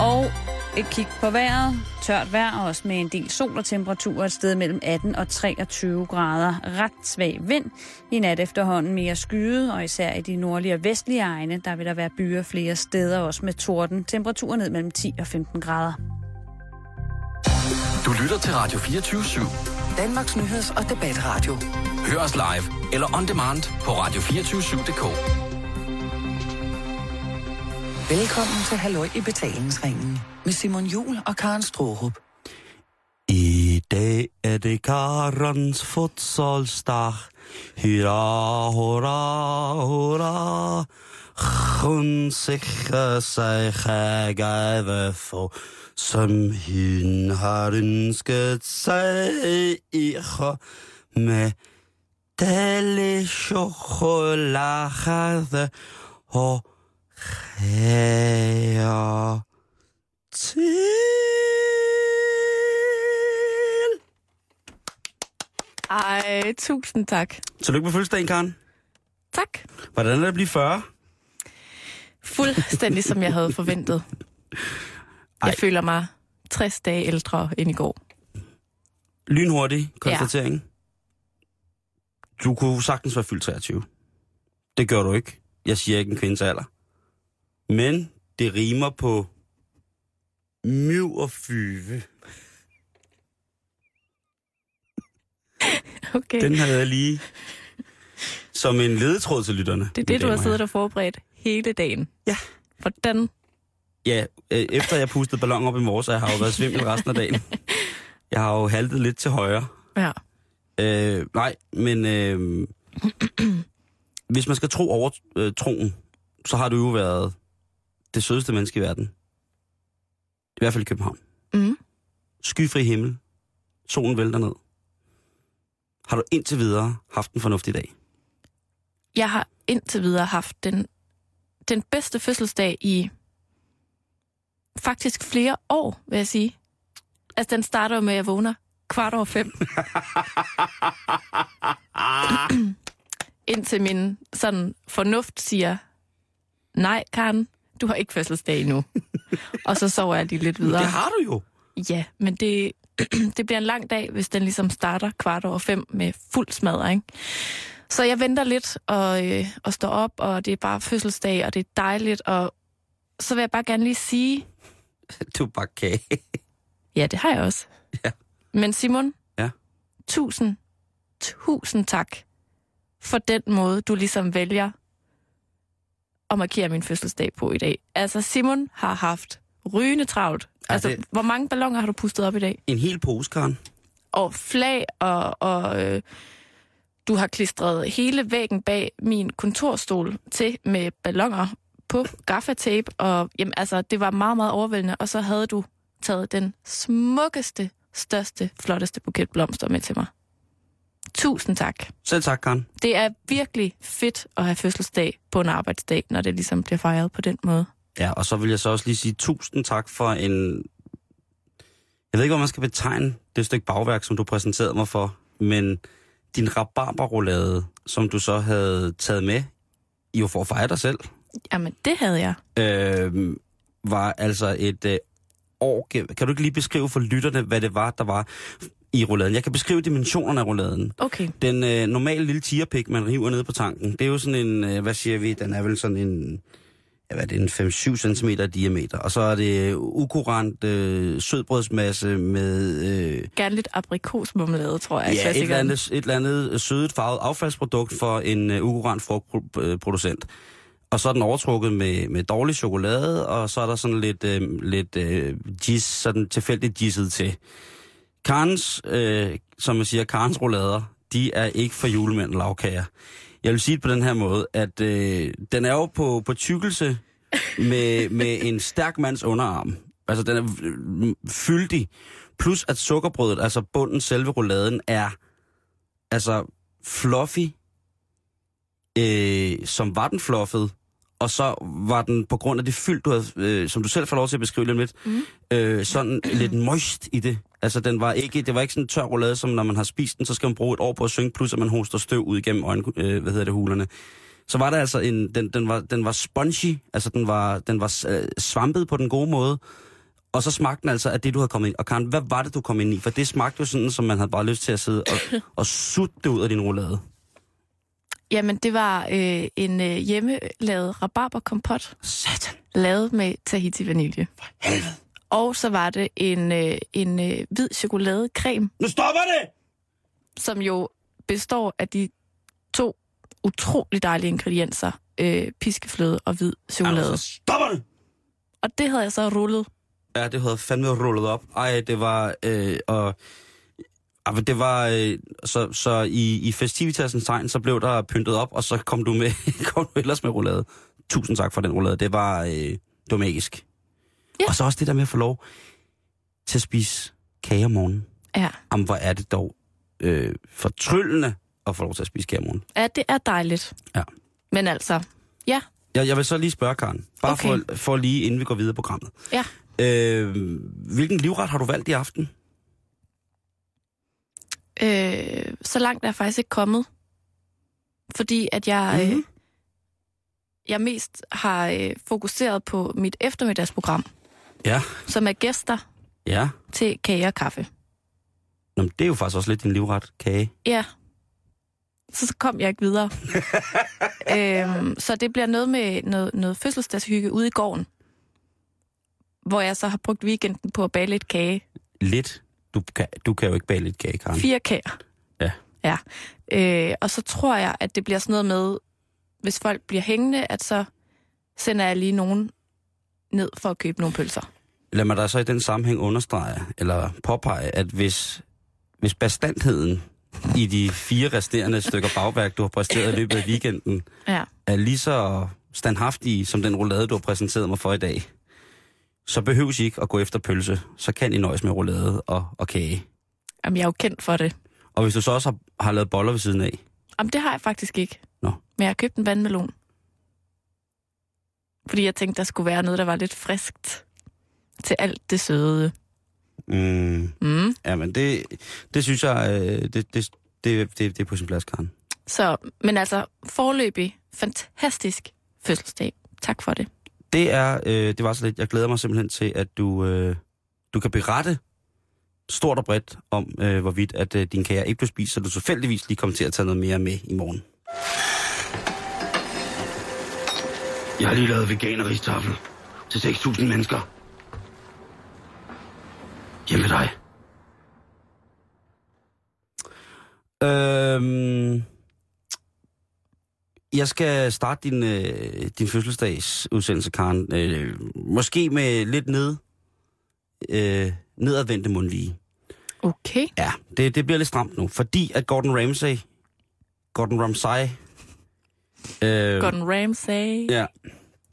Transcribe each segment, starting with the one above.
Og et kig på vejret. Tørt vejr, også med en del sol og temperaturer et sted mellem 18 og 23 grader. Ret svag vind. I nat efterhånden mere skyet, og især i de nordlige og vestlige egne, der vil der være byer flere steder, også med torden. Temperaturer ned mellem 10 og 15 grader. Du lytter til Radio 24 /7. Danmarks Nyheds- og Debatradio. Hør os live eller on demand på radio247.dk. Velkommen til Halløj i betalingsringen med Simon Jul og Karen Strohrup. I dag er det Karens fodsolsdag. Hurra, hurra, hurra. Hun sikrer sig gave for, som hun har ønsket sig med dejlig chokolade og kager til. Ej, tusind tak. Tillykke med fødselsdagen, Karen. Tak. Hvordan er det at blive 40? Fuldstændig som jeg havde forventet. Jeg Ej. føler mig 60 dage ældre end i går. Lynhurtig konstatering. Ja. Du kunne sagtens være fyldt 23. Det gør du ikke. Jeg siger ikke en kvindes alder. Men det rimer på myv og fyve. Okay. Den havde jeg lige som en ledetråd til lytterne. det er det, du har siddet og forberedt hele dagen. Ja. Hvordan? Ja, øh, efter jeg pustede ballon op i morges, så jeg har jo været svimmel resten af dagen. Jeg har jo haltet lidt til højre. Ja. Øh, nej, men øh, hvis man skal tro over øh, troen, så har du jo været det sødeste menneske i verden. I hvert fald i København. Mm. Skyfri himmel. Solen vælter ned. Har du indtil videre haft en fornuftig dag? Jeg har indtil videre haft den, den bedste fødselsdag i faktisk flere år, vil jeg sige. Altså, den starter jo med, at jeg vågner kvart over fem. Indtil min sådan fornuft siger, nej, Karen, du har ikke fødselsdag endnu. Og så sover jeg lige lidt videre. Det har du jo. Ja, men det, det bliver en lang dag, hvis den ligesom starter kvart over fem med fuld smadre, ikke? Så jeg venter lidt og, øh, og står op, og det er bare fødselsdag, og det er dejligt, og så vil jeg bare gerne lige sige, Du er bare kage. ja, det har jeg også. Ja. Men Simon, Ja. tusind, tusind tak for den måde, du ligesom vælger at markere min fødselsdag på i dag. Altså, Simon har haft rygende travlt. Ja, Altså, det- hvor mange ballonger har du pustet op i dag? En hel pose, Karen. og flag, og, og øh, du har klistret hele væggen bag min kontorstol til med ballonger på gaffatape, og jamen, altså, det var meget, meget overvældende, og så havde du taget den smukkeste, største, flotteste buket blomster med til mig. Tusind tak. Selv tak, Karen. Det er virkelig fedt at have fødselsdag på en arbejdsdag, når det ligesom bliver fejret på den måde. Ja, og så vil jeg så også lige sige tusind tak for en... Jeg ved ikke, hvor man skal betegne det stykke bagværk, som du præsenterede mig for, men din rabarberroulade, som du så havde taget med, jo for at fejre dig selv, Jamen, det havde jeg. øh, var altså et øh, år... Kan du ikke lige beskrive for lytterne, hvad det var, der var i rouladen? Jeg kan beskrive dimensionerne af rouladen. Okay. Den øh, normale lille tierpik, man river ned på tanken, det er jo sådan en, øh, hvad siger vi, den er vel sådan en, ja, hvad er det, en 5-7 cm i diameter. Og så er det ukurant øh, sødbrødsmasse med øh, Gerne lidt aprikosmummelade, tror jeg. er ja, et, eller andet, et eller andet sødet farvet affaldsprodukt for en øh, ukurant frugtproducent. Og så er den overtrukket med, med dårlig chokolade, og så er der sådan lidt, øh, lidt øh, gis, sådan tilfældigt gisset til. Karens, øh, som man siger, Karens roulader, de er ikke for julemænd lavkager. Jeg vil sige det på den her måde, at øh, den er jo på, på tykkelse med, med en stærk mands underarm. Altså, den er fyldig. Plus at sukkerbrødet, altså bunden, selve rouladen, er altså fluffy, øh, som var den fluffet, og så var den på grund af det fyld, du havde, øh, som du selv får lov til at beskrive lidt, lidt Mm. øh, sådan lidt moist i det. Altså, den var ikke, det var ikke sådan en tør roulade, som når man har spist den, så skal man bruge et år på at synge, plus at man hoster støv ud igennem øjne, øh, hvad hedder det, hulerne. Så var der altså en, den, den, var, den var spongy, altså den var, den var øh, svampet på den gode måde, Og så smagte den altså af det, du havde kommet ind. Og Karen, hvad var det, du kom ind i? For det smagte jo sådan, som man havde bare lyst til at sidde og, og sutte det ud af din roulade. Jamen, det var øh, en øh, hjemmelavet rabarberkompot, Satan. lavet med Tahiti vanilje. Helvede. Og så var det en, øh, en øh, hvid chokoladecreme, Nu stopper det! som jo består af de to utrolig dejlige ingredienser. Øh, piskefløde og hvid chokolade. Altså, stopper det! Og det havde jeg så rullet. Ja, det havde fandme rullet op. Ej, det var... Øh, og, men det var... Øh, så så i, i festivitasens tegn, så blev der pyntet op, og så kom du med kom du ellers med roulade. Tusind tak for den roulade. Det var, øh, det var magisk. Ja. Og så også det der med at få lov til at spise kage om morgenen. Ja. Jamen, hvor er det dog øh, fortryllende at få lov til at spise kage om morgenen. ja, det er dejligt. Ja. Men altså, ja, Jeg, jeg vil så lige spørge, Karen. Bare Okay. for, for lige inden vi går videre på programmet. ja. Øh, hvilken livret har du valgt i aften? Øh, så langt er jeg faktisk ikke kommet. Fordi at jeg, mm-hmm. øh, jeg mest har øh, fokuseret på mit eftermiddagsprogram, Ja. som er gæster Ja. til kage og kaffe. Nå, men det er jo faktisk også lidt din livret, kage. Ja. Så, så kom jeg ikke videre. øhm, så det bliver noget med noget, noget fødselsdagshygge ude i gården. Hvor jeg så har brugt weekenden på at bage lidt kage. Lidt. Du kan, du kan jo ikke bage lidt kage, Karen. Fire kager. Ja. Ja. Øh, og så tror jeg, at det bliver sådan noget med, hvis folk bliver hængende, at så sender jeg lige nogen ned for at købe nogle pølser. Lad mig da så i den sammenhæng understrege, eller påpege, at hvis, hvis bestandheden i de fire resterende stykker bagværk, du har præsteret i løbet af weekenden, Ja. er lige så standhaftige som den roulade, du har præsenteret mig for i dag, så behøves I ikke at gå efter pølse. Så kan I nøjes med roulade og, og kage. Jamen, jeg er jo kendt for det. Og hvis du så også har, har lavet boller ved siden af, Jamen, det har jeg faktisk ikke. Nå. Men jeg har købt en vandmelon. Fordi jeg tænkte, der skulle være noget, der var lidt friskt til alt det søde. mm, Mm. jamen det, det synes jeg, øh, det, det, det, det, det er på sin plads, Karen. Så, men altså, forløbig, fantastisk fødselsdag. Tak for det. Det er, øh, det var så lidt, jeg glæder mig simpelthen til, at du, øh, du kan berette stort og bredt om, øh, hvorvidt at øh, din kære ikke blev spist, så du tilfældigvis lige kommer til at tage noget mere med i morgen. Jeg har lige lavet veganeristafel til 6.000 mennesker. Hjemme ved dig. Øhm, jeg skal starte din, øh, din fødselsdags udsendelse, Karen. Øh, måske med lidt ned, øh, nedadvendte mundvige. Okay. Ja, det, det bliver lidt stramt nu, fordi at Gordon Ramsay, Gordon Ramsay, øh, Gordon Ramsay. ja,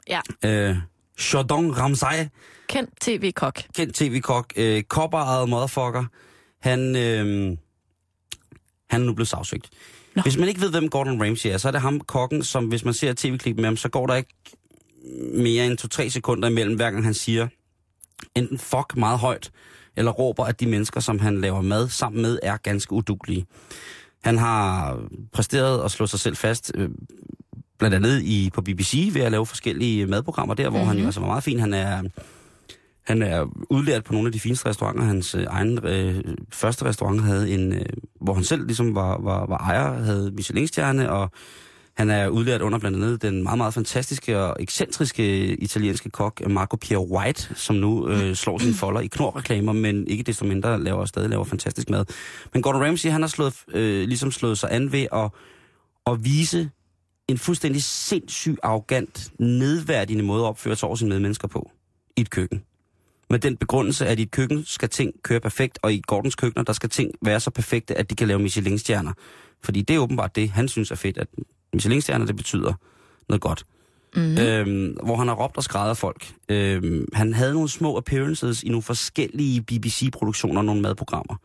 Ja. øh, Jordan Ramsay, Kendt tv-kok. kendt tv-kok, øh, kopperejet motherfucker, han, øh, han er nu blevet sagsøgt. Nå. Hvis man ikke ved, hvem Gordon Ramsay er, så er det ham kokken, som hvis man ser tv-klip med ham, så går der ikke mere end 2-3 sekunder imellem, hver gang han siger enten fuck meget højt, eller råber, at de mennesker, som han laver mad sammen med, er ganske udugelige. Han har præsteret at slå sig selv fast, øh, blandt andet i, på BBC, ved at lave forskellige madprogrammer der, hvor mm-hmm. han jo altså var meget fin. Han er, han er udlært på nogle af de fineste restauranter. Hans øh, egen øh, første restaurant havde en, øh, hvor han selv ligesom var, var, var ejer, havde Michelin-stjerne, og han er udlært under blandt andet den meget, meget fantastiske og ekscentriske italienske kok Marco Pierre White, som nu øh, slår sin folder i knorreklamer, men ikke desto mindre laver stadig laver fantastisk mad. Men Gordon Ramsay, han har slået, øh, ligesom slået sig an ved at, at vise en fuldstændig sindssyg, arrogant, nedværdigende måde at opføre sig over sine medmennesker på i et køkken. Med den begrundelse, at i et køkken skal ting køre perfekt, og i Gordons køkkener, der skal ting være så perfekte, at de kan lave Michelin-stjerner. Fordi det er åbenbart det, han synes er fedt, at Michelin-stjerner, det betyder noget godt. Mm. Øhm, hvor han har råbt og skrevet af folk. Øhm, han havde nogle små appearances i nogle forskellige BBC-produktioner, nogle madprogrammer.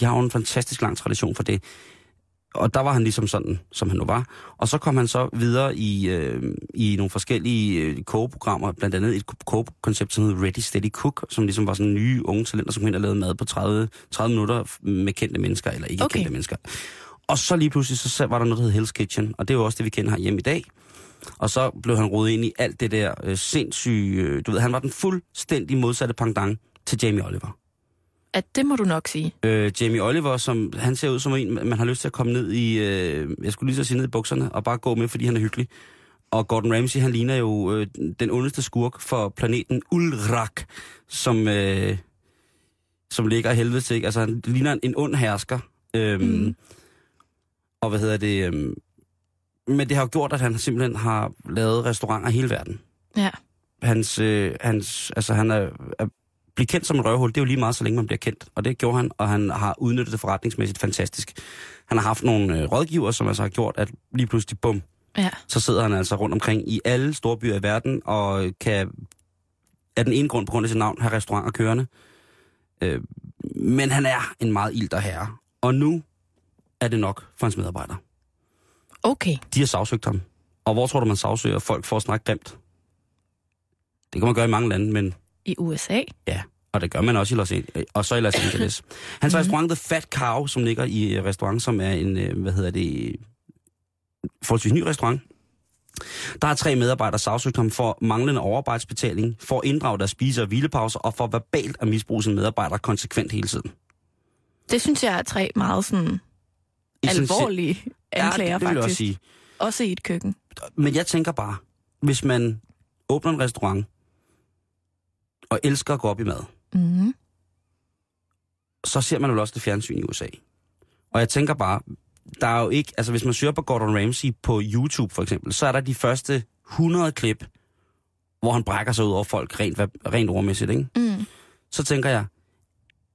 De har jo en fantastisk lang tradition for det. Og der var han ligesom sådan, som han nu var. Og så kom han så videre i, øh, i nogle forskellige øh, kogeprogrammer, blandt andet et kogekoncept, som hed Ready Steady Cook, som ligesom var sådan nye unge talenter, som hen og lavede mad på 30, 30 minutter med kendte mennesker, eller ikke Okay. kendte mennesker. Og så lige pludselig, så var der noget, der hed Hell's Kitchen, og det er jo også det, vi kender her hjemme i dag. Og så blev han rodet ind i alt det der øh, sindssyge... Øh, du ved, han var den fuldstændig modsatte pendant til Jamie Oliver. At det må du nok sige. Øh, Jamie Oliver, som han ser ud som en, man har lyst til at komme ned i, øh, jeg skulle lige så sige ned i bukserne, og bare gå med, fordi han er hyggelig. Og Gordon Ramsay, han ligner jo øh, den ondeste skurk for planeten Ulrak, som, øh, som ligger i helvede til. Altså, han ligner en, ond hersker. Øhm, mm. Og hvad hedder det? Øhm, men det har jo gjort, at han simpelthen har lavet restauranter i hele verden. Ja. Hans, øh, hans, altså han er, er blive kendt som en røvhul, det er jo lige meget, så længe man bliver kendt. Og det gjorde han, og han har udnyttet det forretningsmæssigt fantastisk. Han har haft nogle øh, rådgiver, som altså har gjort, at lige pludselig, bum, Ja. så sidder han altså rundt omkring i alle store byer i verden, og kan af den ene grund på grund af sit navn have restauranter kørende. Øh, men han er en meget ilter herre. Og nu er det nok for hans medarbejdere. Okay. De har sagsøgt ham. Og hvor tror du, man sagsøger folk for at snakke grimt? Det kan man gøre i mange lande, men I USA? ja, og det gør man også i Los, Angeles, og så i Los Angeles. Hans restaurant The Fat Cow, som ligger i øh, restaurant, som er en, øh, hvad hedder det, forholdsvis ny restaurant. Der er tre medarbejdere sagsøgt ham for manglende overarbejdsbetaling, for at inddrage deres spise- og hvilepauser, og for verbalt at misbruge sine medarbejdere konsekvent hele tiden. Det synes jeg er tre meget sådan alvorlige anklager, ja, det, det vil jeg også faktisk. sige. Også i et køkken. Men jeg tænker bare, hvis man åbner en restaurant, og elsker at gå op i mad, Mm. så ser man jo også det fjernsyn i USA. Og jeg tænker bare, der er jo ikke, altså hvis man søger på Gordon Ramsay på YouTube for eksempel, så er der de første 100 klip, hvor han brækker sig ud over folk rent, rent ordmæssigt, ikke? Mm. Så tænker jeg,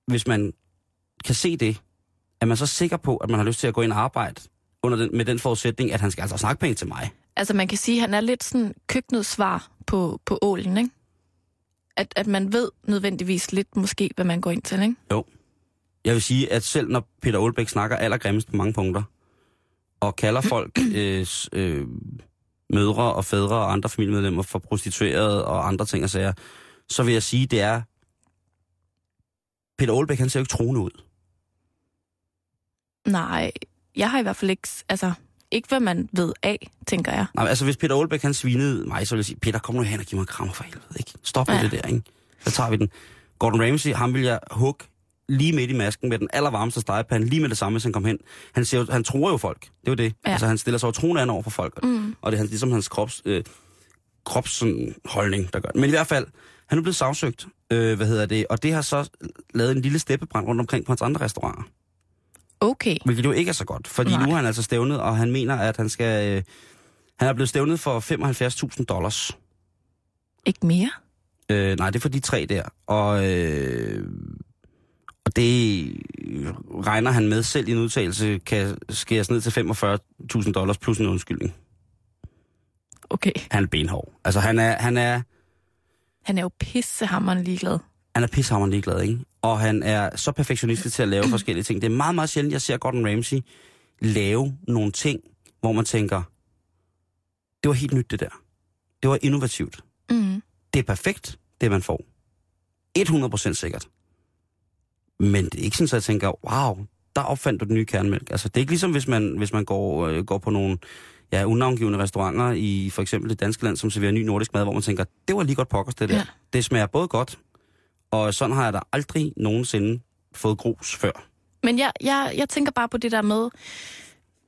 hvis man kan se det, er man så sikker på, at man har lyst til at gå ind og arbejde under den, med den forudsætning, at han skal altså snakke pænt til mig. Altså man kan sige, at han er lidt sådan køkkenets svar på, på ålen, ikke? At, at man ved nødvendigvis lidt måske, hvad man går ind til, ikke? Jeg vil sige, at selv når Peter Olbæk snakker allergrimmest på mange punkter, og kalder folk øh, øh, mødre og fædre og andre familiemedlemmer for prostituerede og andre ting og sager, så vil jeg sige, det er... Peter Olbæk, han ser jo ikke troende ud. Nej, jeg har i hvert fald ikke, altså, ikke hvad man ved af, tænker jeg. Nej, altså hvis Peter Olbæk, han svinede mig, så vil jeg sige, Peter, kom nu hen og giv mig en krammer for helvede, ikke? Stop med Ja. det der, ikke? Så tager vi den. Gordon Ramsay, ham vil jeg hugge lige midt i masken med den allervarmeste stegepande, lige med det samme, hvis han kom hen. Han, jo- han tror jo folk. Det er jo det. Ja. Altså, han stiller sig jo troende an over for folk. Mm. Og det er hans, ligesom hans krops, øh, krops sådan, holdning, der gør det. Men i hvert fald, han er blevet sagsøgt, øh, hvad hedder det, og det har så lavet en lille steppebrand rundt omkring på hans andre restauranter. Okay. Hvilket jo ikke er så godt, fordi Nej. nu er han altså stævnet, og han mener, at han skal... Øh, han er blevet stævnet for 75.000 dollars. Ikke mere? Øh, nej, det er for de tre der. Og, øh, og det regner han med selv i en udtalelse, kan skæres ned til 45.000 dollars plus en undskyldning. Okay. Han er benhård. Altså, han er, han er, Han er jo pissehammerende ligeglad. han er pissehammerende ligeglad, ikke? Og han er så perfektionistisk til at lave forskellige ting. Det er meget, meget sjældent, jeg ser Gordon Ramsay lave nogle ting, hvor man tænker, det var helt nyt det der. Det var innovativt. Mm. Det er perfekt, det man får. 100% sikkert. Men det er ikke sådan, at jeg tænker, wow, der opfandt du den nye kernemælk. Altså, det er ikke ligesom, hvis man, hvis man går, øh, går på nogle ja, unavngivende restauranter i for eksempel det danske land, som serverer ny nordisk mad, hvor man tænker, det var lige godt pokkers det der. Ja. Det smager både godt, og sådan har jeg da aldrig nogensinde fået grus før. Men jeg, jeg, jeg tænker bare på det der med,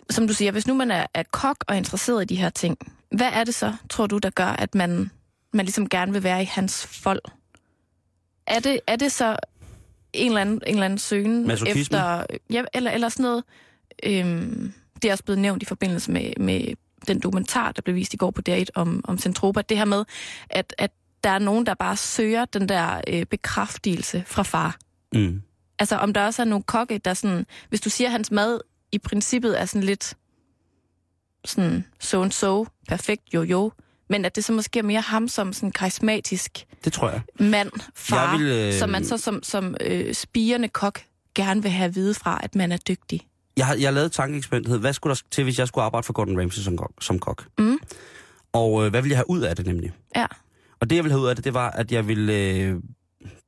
som du siger, hvis nu man er, er kok og interesseret i de her ting, hvad er det så, tror du, der gør, at man, man ligesom gerne vil være i hans fold? Er det, er det så en eller anden, en eller anden søgen Masochisme? efter... Ja, eller, eller sådan noget... Øhm, det er også blevet nævnt i forbindelse med, med den dokumentar, der blev vist i går på DR1 om, om Centropa. Det her med, at, at der er nogen, der bare søger den der øh, bekræftelse fra far. Mm. Altså, om der også er nogle kokke, der sådan... Hvis du siger, at hans mad i princippet er sådan lidt sådan so and so, perfekt, jo jo, men at det så måske er mere ham som sådan karismatisk Det tror jeg. mand, far, Jeg vil, øh, som man så som, som øh, spirende kok gerne vil have at vide fra, at man er dygtig. Jeg har, jeg har lavet et tankeeksperiment, der hed, hvad skulle der til, hvis jeg skulle arbejde for Gordon Ramsay som kok? Som kok? Mm. Og øh, hvad ville jeg have ud af det nemlig? Ja. Og det, jeg ville have ud af det, det var, at jeg ville øh,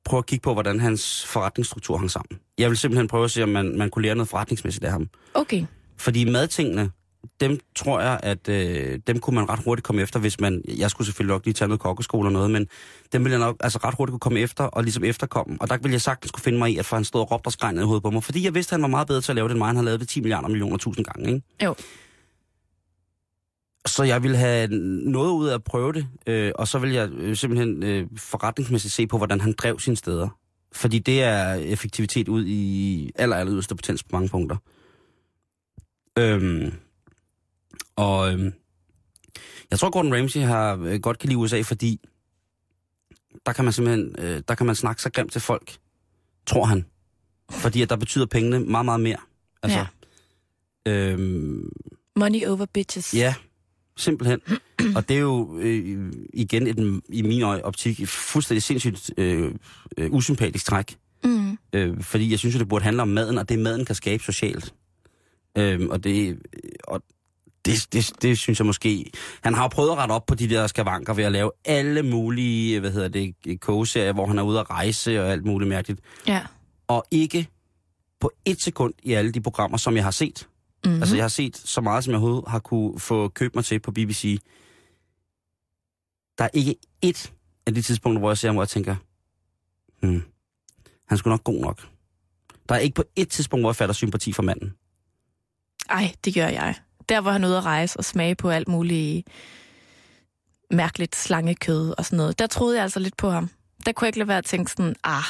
prøve at kigge på, hvordan hans forretningsstruktur hang sammen. Jeg ville simpelthen prøve at se, om man, man kunne lære noget forretningsmæssigt af ham. Okay. Fordi madtingene, dem tror jeg, at øh, dem kunne man ret hurtigt komme efter, hvis man... Jeg skulle selvfølgelig nok lige tage noget kokkeskole og noget, men dem ville jeg nok altså, ret hurtigt kunne komme efter og ligesom efterkomme. Og der ville jeg sagtens kunne finde mig i, at for han stod og råbte og skreg ned i hovedet på mig. Fordi jeg vidste, at han var meget bedre til at lave det, end mig. Han har lavet det 10 milliarder millioner tusind gange, ikke? Jo. Så jeg vil have noget ud af at prøve det, øh, og så vil jeg øh, simpelthen øh, forretningsmæssigt se på, hvordan han drev sine steder. Fordi det er effektivitet ud i aller, aller yderste potens på mange punkter. Øhm, og øhm, jeg tror, Gordon Ramsay har øh, godt kan lide USA, fordi der kan man simpelthen øh, der kan man snakke sig grimt til folk, tror han. Fordi at der betyder pengene meget, meget mere. Altså, Ja. øhm, Money over bitches. Ja, simpelthen. Og det er jo øh, igen et, i min øje optik et fuldstændig sindssygt øh, øh, usympatisk træk. Mm. Øh, fordi jeg synes jo, det burde handle om maden, og det maden kan skabe socialt. Øh, og det, og det, det, det synes jeg måske... Han har jo prøvet at rette op på de der skavanker ved at lave alle mulige, hvad hedder det, kogeserier, hvor han er ude at rejse og alt muligt mærkeligt. Ja. Og ikke på et sekund i alle de programmer, som jeg har set. Mm-hmm. Altså, jeg har set så meget, som jeg overhovedet har kunne få købt mig til på BBC. Der er ikke ét af de tidspunkter, hvor jeg ser ham, hvor jeg tænker, hmm, han skulle nok god nok. Der er ikke på et tidspunkt, hvor jeg fatter sympati for manden. Ej, det gør jeg. Der, hvor han er ude at rejse og smage på alt muligt mærkeligt slangekød og sådan noget, der troede jeg altså lidt på ham. Der kunne jeg ikke lade være at tænke sådan, ah,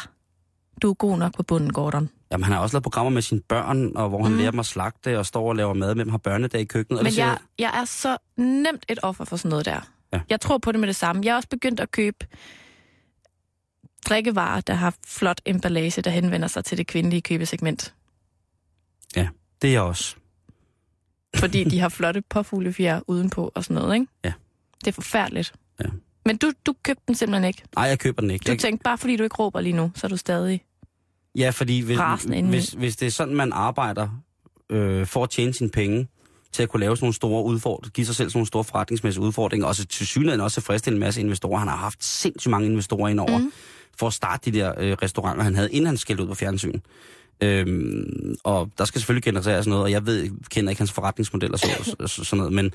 du er god nok på bunden, Gordon. Jamen, han har også lavet programmer med sine børn, og hvor han mm. lærer dem at slagte, og står og laver mad med dem, har børnedag i køkkenet. og Men det siger jeg, jeg er så nemt et offer for sådan noget der. Ja. Jeg tror på det med det samme. Jeg er også begyndt at købe drikkevarer, der har flot emballage, der henvender sig til det kvindelige købesegment. det er jeg også. Fordi de har flotte påfuglefjer udenpå og sådan noget, ikke? Ja. Det er forfærdeligt. Ja. Men du, du købte den simpelthen ikke. Nej, jeg køber den ikke. Du Jeg, tænkte, bare fordi du ikke råber lige nu, så er du stadig... ja, fordi hvis, hvis, hvis det er sådan, man arbejder øh, for at tjene sine penge, til at kunne lave sådan nogle store udfordringer, give sig selv sådan nogle store forretningsmæssige udfordringer, og så til synligheden også tilfredsstille en masse investorer. Han har haft sindssygt mange investorer indover mm. for at starte de der øh, restauranter, han havde, inden han skældte ud på fjernsyn. Øhm, og der skal selvfølgelig genereres noget, og jeg ved, kender ikke hans forretningsmodel og så, så, sådan noget, men,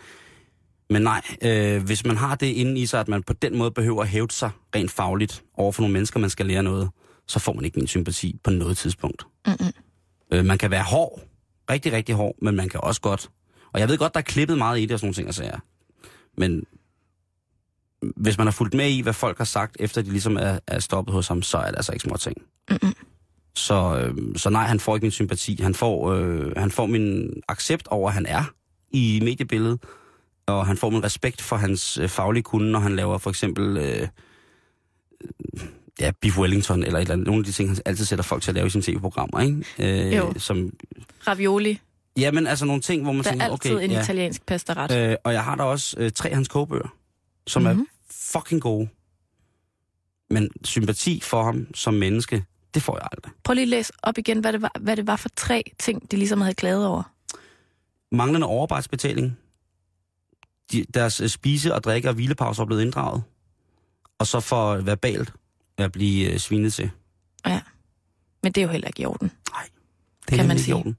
men nej, øh, hvis man har det inde i sig, at man på den måde behøver at hæve sig rent fagligt over for nogle mennesker, man skal lære noget, så får man ikke min sympati på noget tidspunkt. Mm-mm. Øh, man kan være hård, rigtig, rigtig hård, men man kan også godt. Og jeg ved godt, der er klippet meget i det og sådan nogle ting, og sager. Men hvis man har fulgt med i, hvad folk har sagt, efter de ligesom er, er stoppet hos ham, så er det altså ikke små ting. Mm-mm. Så, øh, så nej, han får ikke min sympati. Han får, øh, han får min accept over, at han er i mediebilledet, og han får min respekt for hans øh, faglige kunde, når han laver for eksempel øh, ja, Beef Wellington, eller, et eller andet, nogle af de ting, han altid sætter folk til at lave i sine tv-programmer, ikke? Øh, Jo. Som, Ravioli, jamen, altså nogle ting, hvor man der er tænker, altid okay, en ja. italiensk pastaret. Øh, og jeg har da også øh, tre af hans kogebøger, som mm-hmm. Mhm. er fucking gode. Men sympati for ham som menneske, det får jeg aldrig. Prøv lige at læse op igen, hvad det, var, hvad det var for tre ting, de ligesom havde klaget over. Manglende overarbejdsbetaling. De, deres øh, spise- og drikke- og hvilepauser er blevet inddraget. Og så for verbalt at blive øh, svinet til. Ja. Men det er jo heller ikke i orden. Nej, det Kan nemlig man ikke i sige. orden.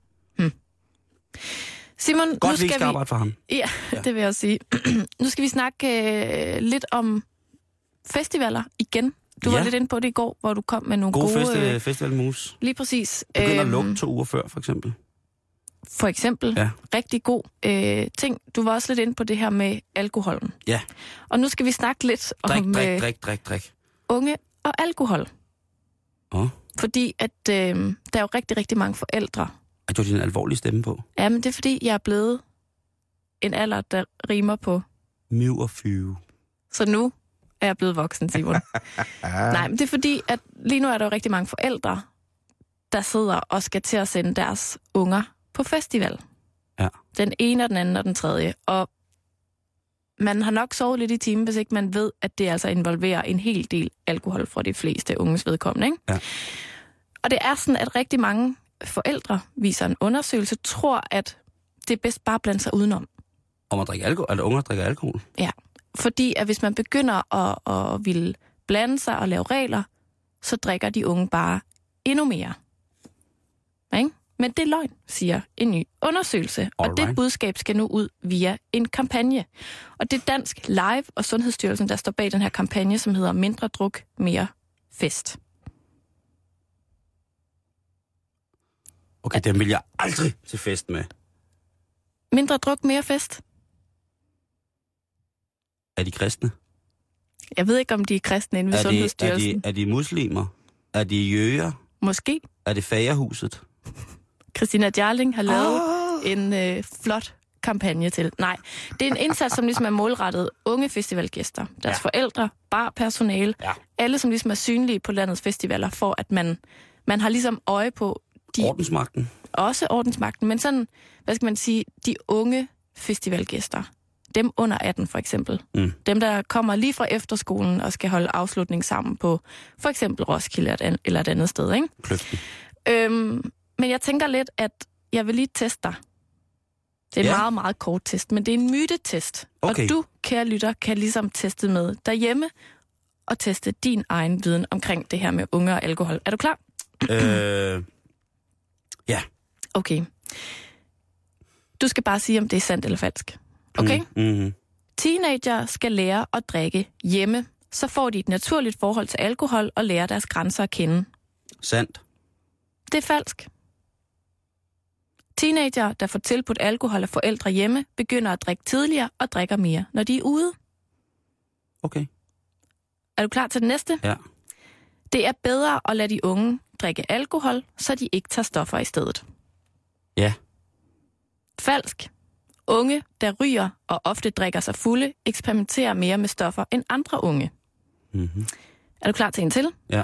Simon, nu Godt, vi skal ikke skal arbejde for ham. Ja, ja, det vil jeg også sige. nu skal vi snakke øh, lidt om festivaler igen. Du ja. var lidt inde på det i går, hvor du kom med nogle God gode... festival, øh, festival mus. lige præcis. Begynder at øhm, lukke to uger før, for eksempel. For eksempel. Ja. Rigtig god øh, ting. Du var også lidt inde på det her med alkoholen. Ja. Og nu skal vi snakke lidt Drik, om drik, øh, drik, drik, drik. unge og alkohol. Åh, Fordi at øh, der er jo rigtig, rigtig mange forældre. er du din alvorlige stemme på? Jamen, det er fordi, jeg er blevet en alder, der rimer på. Miv og fyve. Så nu er jeg blevet voksen, Simon. Nej, men det er fordi, at lige nu er der jo rigtig mange forældre, der sidder og skal til at sende deres unger på festival. Ja. Den ene og den anden og den tredje. Og man har nok sovet lidt i timen, hvis ikke man ved, at det altså involverer en hel del alkohol for de fleste unges vedkommende. Ikke? Ja. Og det er sådan, at rigtig mange forældre, viser en undersøgelse, tror, at det er bedst bare at blande sig udenom. Om at drikke alkohol, eller unger drikker alkohol. Fordi at hvis man begynder at, at ville blande sig og lave regler, så drikker de unge bare endnu mere. Ikke? Men det er løgn, siger en ny undersøgelse, og det Alright. budskab skal nu ud via en kampagne. Og det er Dansk Live og Sundhedsstyrelsen, der står bag den her kampagne, som hedder Mindre druk, mere fest. Okay, dem vil jeg aldrig til fest med. Mindre druk, mere fest? Er de kristne? Jeg ved ikke, om de er kristne inde ved Er de, er, Sundhedsstyrelsen. de, er de muslimer? Er de jøger? Måske. Er det fagerhuset? Christina Jarling har lavet oh. en øh, flot kampagne til. Nej, det er en indsats, som ligesom er målrettet unge festivalgæster, deres Ja. forældre, barpersonale, Ja. alle som ligesom er synlige på landets festivaler, for at man, man har ligesom øje på de, Ordensmagten? også ordensmagten, men sådan, hvad skal man sige, de unge festivalgæster. Dem under 18 for eksempel. Mm. Dem, der kommer lige fra efterskolen og skal holde afslutning sammen på for eksempel Roskilde eller et an- eller et andet sted. Ikke? Kløften. Øhm, men jeg tænker lidt, at jeg vil lige teste dig. Det er en Ja. ja. meget, meget kort test, men det er en mytetest. Okay. Og du, kære lytter, kan ligesom teste med derhjemme og teste din egen viden omkring det her med unge og alkohol. Er du klar? øh, Okay. Du skal bare sige, om det er sandt eller falsk. Okay? Mm, mm, Teenager skal lære at drikke hjemme. Så får de et naturligt forhold til alkohol og lærer deres grænser at kende. sandt. Det er falsk. Teenager, der får tilbudt alkohol af forældre hjemme, begynder at drikke tidligere og drikker mere, når de er ude. Okay. Er du klar til den næste? Ja. Det er bedre at lade de unge drikke alkohol, så de ikke tager stoffer i stedet. Ja. Falsk. Unge, der ryger og ofte drikker sig fulde, eksperimenterer mere med stoffer end andre unge. Mm-hmm. Er du klar til en til? Ja.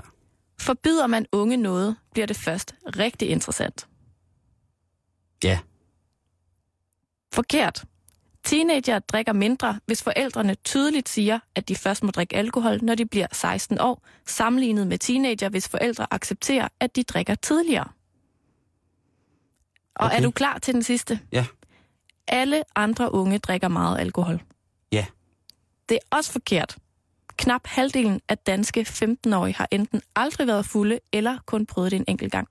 Forbyder man unge noget, bliver det først rigtig interessant. Ja. Forkert. Teenager drikker mindre, hvis forældrene tydeligt siger, at de først må drikke alkohol, når de bliver 16 år, sammenlignet med teenager, hvis forældre accepterer, at de drikker tidligere. Og Okay. er du klar til den sidste? Ja. Alle andre unge drikker meget alkohol. Ja. Det er også forkert. Knap halvdelen af danske 15-årige har enten aldrig været fulde, eller kun prøvet det en enkelt gang.